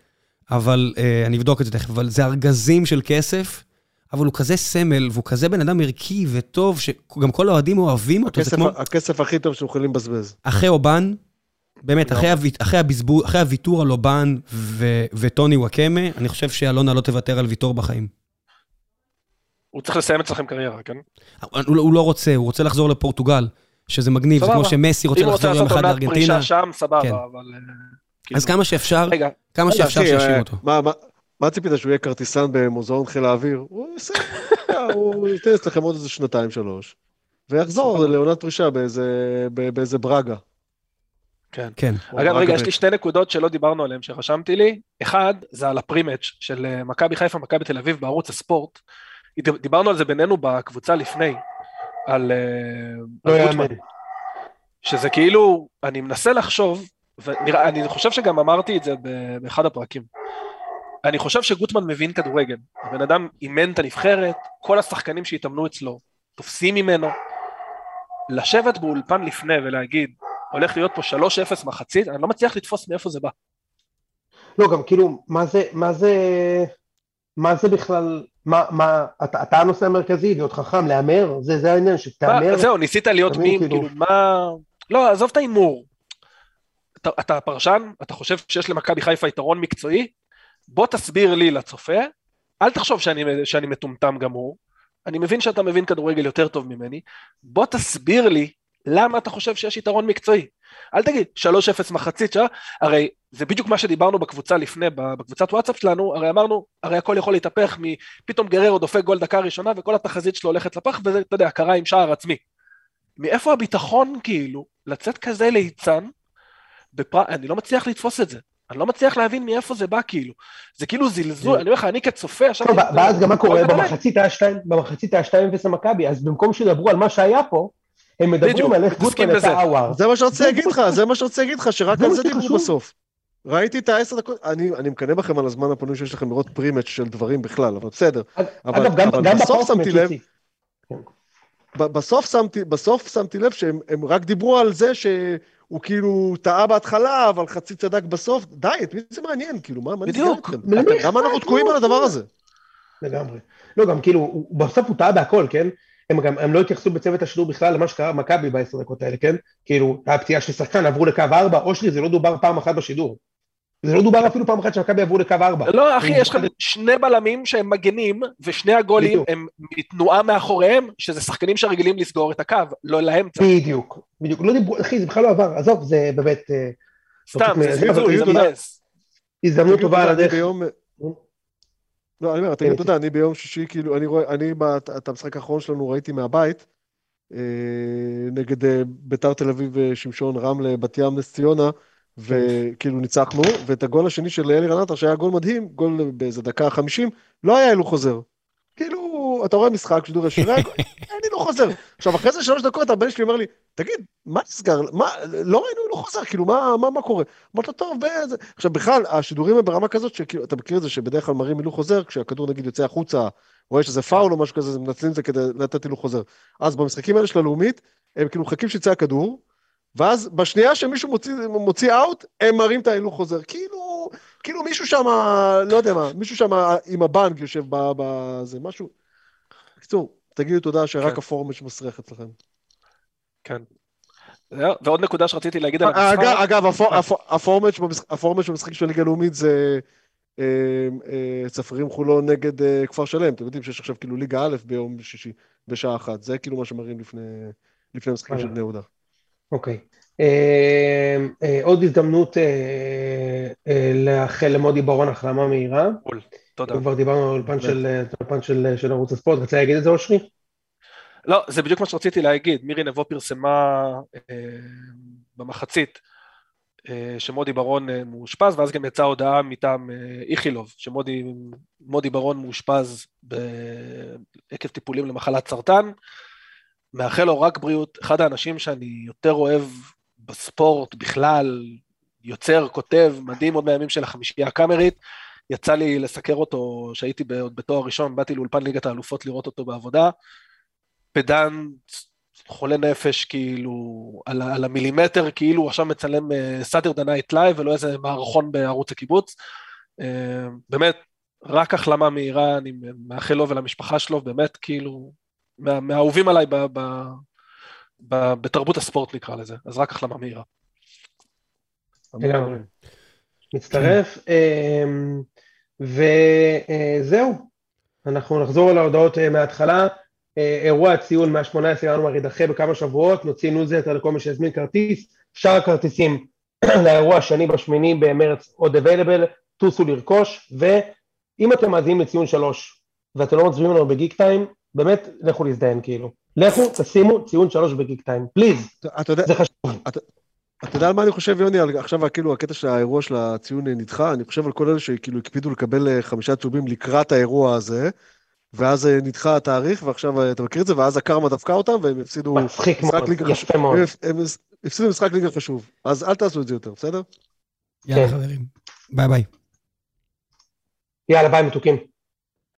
אבל אה, אני אבדוק את זה תכף, אבל זה ארגזים של כסף. אבל הוא כזה סמל, והוא כזה בן אדם ערכי וטוב, שגם כל האוהדים אוהבים אותו, הכסף, זה כמו... הכסף הכי טוב שאנחנו יכולים לבזבז. אחרי אובן, באמת, אחרי, הוו... אחרי, הבזבור, אחרי הוויתור על אובן ו... וטוני וואקמה, אני חושב שאלונה לא תוותר על ויתור בחיים. הוא צריך לסיים אצלכם קריירה, כן? הוא, הוא לא רוצה, הוא רוצה לחזור לפורטוגל, שזה מגניב, זה כמו שמסי רוצה לחזור יום אחד לארגנטינה. אם הוא רוצה לעשות עונת פרישה שם, סבבה, כן. אבל... כאילו. אז כמה שאפשר, כמה שאפשר שישאיר אותו. מה ציפית, שהוא יהיה כרטיסן במוזיאון חיל האוויר? הוא יעשה, הוא <laughs> ייתן אצלכם עוד איזה שנתיים, שלוש, ויחזור לעונת פרישה באיזה ברגה. כן. כן. אגב, רגע, יש לי שתי נקודות שלא דיברנו עליהן, שרשמתי לי. אחד, זה על הפרימץ' של אה, מכבי חיפה, מכבי תל אביב בערוץ הספורט. דיברנו על זה בינינו בקבוצה לפני, על לא יאמן. שזה כאילו, אני מנסה לחשוב, ואני חושב שגם אמרתי את זה באחד הפרקים. אני חושב שגוטמן מבין כדורגל. הבן אדם אימן את הנבחרת, כל השחקנים שהתאמנו אצלו תופסים ממנו. לשבת באולפן לפני ולהגיד, הולך להיות פה 3-0 מחצית, אני לא מצליח לתפוס מאיפה זה בא. לא, גם כאילו, מה זה, מה זה, מה זה בכלל, מה, מה, אתה, אתה הנושא המרכזי, להיות חכם, להמר, זה, זה העניין, שתהמר. זהו, ניסית להיות מי, כאילו, כאילו, מה, לא, עזוב את ההימור. אתה, אתה פרשן, אתה חושב שיש למכבי חיפה יתרון מקצועי, בוא תסביר לי לצופה, אל תחשוב שאני, שאני מטומטם גמור, אני מבין שאתה מבין כדורגל יותר טוב ממני, בוא תסביר לי למה אתה חושב שיש יתרון מקצועי? אל תגיד 3-0 מחצית שעה, הרי זה בדיוק מה שדיברנו בקבוצה לפני, בקבוצת וואטסאפ שלנו, הרי אמרנו, הרי הכל יכול להתהפך מפתאום גררו דופק גול דקה ראשונה וכל התחזית שלו הולכת לפח וזה, אתה יודע, קרה עם שער עצמי. מאיפה הביטחון כאילו לצאת כזה ליצן, בפר... אני לא מצליח לתפוס את זה. אני לא מצליח להבין מאיפה זה בא כאילו. זה כאילו זלזול, אני אומר לך, אני כצופה עכשיו... טוב, ואז גם מה קורה, במחצית היה 2, במחצית היה 2-0 למכבי, אז במקום שידברו על מה שהיה פה, הם מדברים על איך גוטמן את האוואר. זה מה שרוצה להגיד לך, זה מה שרוצה להגיד לך, שרק על זה דיברו בסוף. ראיתי את העשר דקות, אני, אני מקנא בכם על הזמן הפנוי שיש לכם לראות פרימץ' של דברים בכלל, אבל בסדר. אבל, אגב, גם, אבל גם בסוף שמתי לב, בסוף שמתי, בסוף שמתי לב שהם רק דיברו על זה שהוא כאילו טעה בהתחלה, אבל חצי צדק בסוף. די, את מי זה מעניין? כאילו, מה, נסגר אתכם? למה אנחנו תקועים על הדבר הזה? לגמרי. לא, גם כאילו, בסוף הוא טעה בהכל, כן? הם גם, הם לא התייחסו בצוות השידור בכלל למה שקרה במכבי בעשר דקות האלה, כן? כאילו, הפציעה של שחקן, עברו לקו ארבע, אושרי, זה לא דובר פעם אחת בשידור. זה לא דובר אפילו פעם אחת שמכבי עברו לקו ארבע. לא, אחי, יש לך שני בלמים שהם מגנים, ושני הגולים הם מתנועה מאחוריהם, שזה שחקנים שרגילים לסגור את הקו, לא לאמצע. בדיוק, בדיוק. לא דיברו, אחי, זה בכלל לא עבר, עזוב, זה באמת... אה, סתם, זה הזדמנות טובה על הדרך. לא, אני אומר, אתה יודע, אני ביום שישי, כאילו, אני רואה, אני את המשחק האחרון שלנו ראיתי מהבית, אה, נגד אה, ביתר תל אביב ושמשון רמלה, בת ים, נס ציונה, וכאילו ניצחנו, ואת הגול השני של אלירן עטר, שהיה גול מדהים, גול באיזה דקה חמישים, לא היה אלו חוזר. כאילו, אתה רואה משחק, שידור ישיר, <laughs> אין לי לא חוזר. עכשיו, אחרי זה שלוש דקות, הבן שלי אומר לי, תגיד, מה נסגר? מה, לא ראינו לא חוזר, כאילו, מה, מה, מה קורה? אמרת, טוב, באיזה... עכשיו, בכלל, השידורים הם ברמה כזאת, שכאילו, אתה מכיר את זה שבדרך כלל מראים הילוך חוזר, כשהכדור נגיד יוצא החוצה, רואה שזה פאול או משהו כזה, אז מנצלים את זה כדי לתת הילוך חוזר. אז במשחקים האלה של הלאומית, הם כאילו מחכים שיצא הכדור, ואז בשנייה שמישהו מוציא, מוציא אאוט, הם מראים את ההילוך חוזר. כאילו, כאילו מישהו שם, לא יודע מה, מישהו שם עם הבנק יושב בזה, משהו. בקיצור, תגידו תודה שרק כן. הפורמט שמסריח אצלכם. כן. ועוד נקודה שרציתי להגיד על המשחק. אגב, אגב הפורמט במשחק של ליגה לאומית זה אה, אה, צפרים חולון נגד אה, כפר שלם. אתם יודעים שיש עכשיו כאילו ליגה א' ביום שישי, בשעה אחת. זה כאילו מה שמראים לפני המשחקים של בני יהודה. אוקיי. עוד הזדמנות לאחל למודי ברון החלמה מהירה. תודה. כבר דיברנו על אולפן של ערוץ הספורט, רצה להגיד את זה אושרי? לא, זה בדיוק מה שרציתי להגיד, מירי נבו פרסמה אה, במחצית אה, שמודי ברון אה, מאושפז, ואז גם יצאה הודעה מטעם אה, איכילוב, שמודי ברון מאושפז עקב טיפולים למחלת סרטן. מאחל לו רק בריאות, אחד האנשים שאני יותר אוהב בספורט בכלל, יוצר, כותב, מדהים עוד מהימים של החמישייה הקאמרית. יצא לי לסקר אותו, שהייתי עוד בתואר ראשון, באתי לאולפן ליגת האלופות לראות אותו בעבודה. פדנט, חולה נפש, כאילו, על, על המילימטר, כאילו הוא עכשיו מצלם Saturday Night Live ולא איזה מערכון בערוץ הקיבוץ. אה, באמת, רק החלמה מהירה, אני מאחל לו ולמשפחה שלו, באמת, כאילו, מה, מהאהובים עליי ב, ב, ב, בתרבות הספורט נקרא לזה, אז רק החלמה מהירה. מצטרף, אמ, וזהו, אנחנו נחזור על ההודעות אה, מההתחלה. אה, אירוע הציון מה-18 ינואר יידחה בכמה שבועות, נוציא ניוזלטר לכל מי שיזמין כרטיס, שאר הכרטיסים <clears throat> לאירוע השני בשמיני במרץ עוד available, טוסו לרכוש, ואם אתם מאזינים לציון שלוש, ואתם לא מצביעים לנו בגיק טיים, באמת, לכו להזדיין כאילו. לכו, תשימו ציון שלוש בגיק טיים, פליז, זה חשוב. אתה יודע על מה אני חושב, יוני? עכשיו, כאילו, הקטע של האירוע של הציון נדחה, אני חושב על כל אלה שכאילו הקפידו לקבל אה, חמישה צהובים לקראת האירוע הזה, ואז אה, נדחה התאריך, ועכשיו אה, אתה מכיר את זה, ואז הקרמה דפקה אותם, והם הפסידו... מצחיק מאוד, יפה מאוד. הם הפסידו משחק ליגה חשוב, אז אל תעשו את זה יותר, בסדר? יאללה, כן. חברים. ביי ביי. יאללה, ביי מתוקים.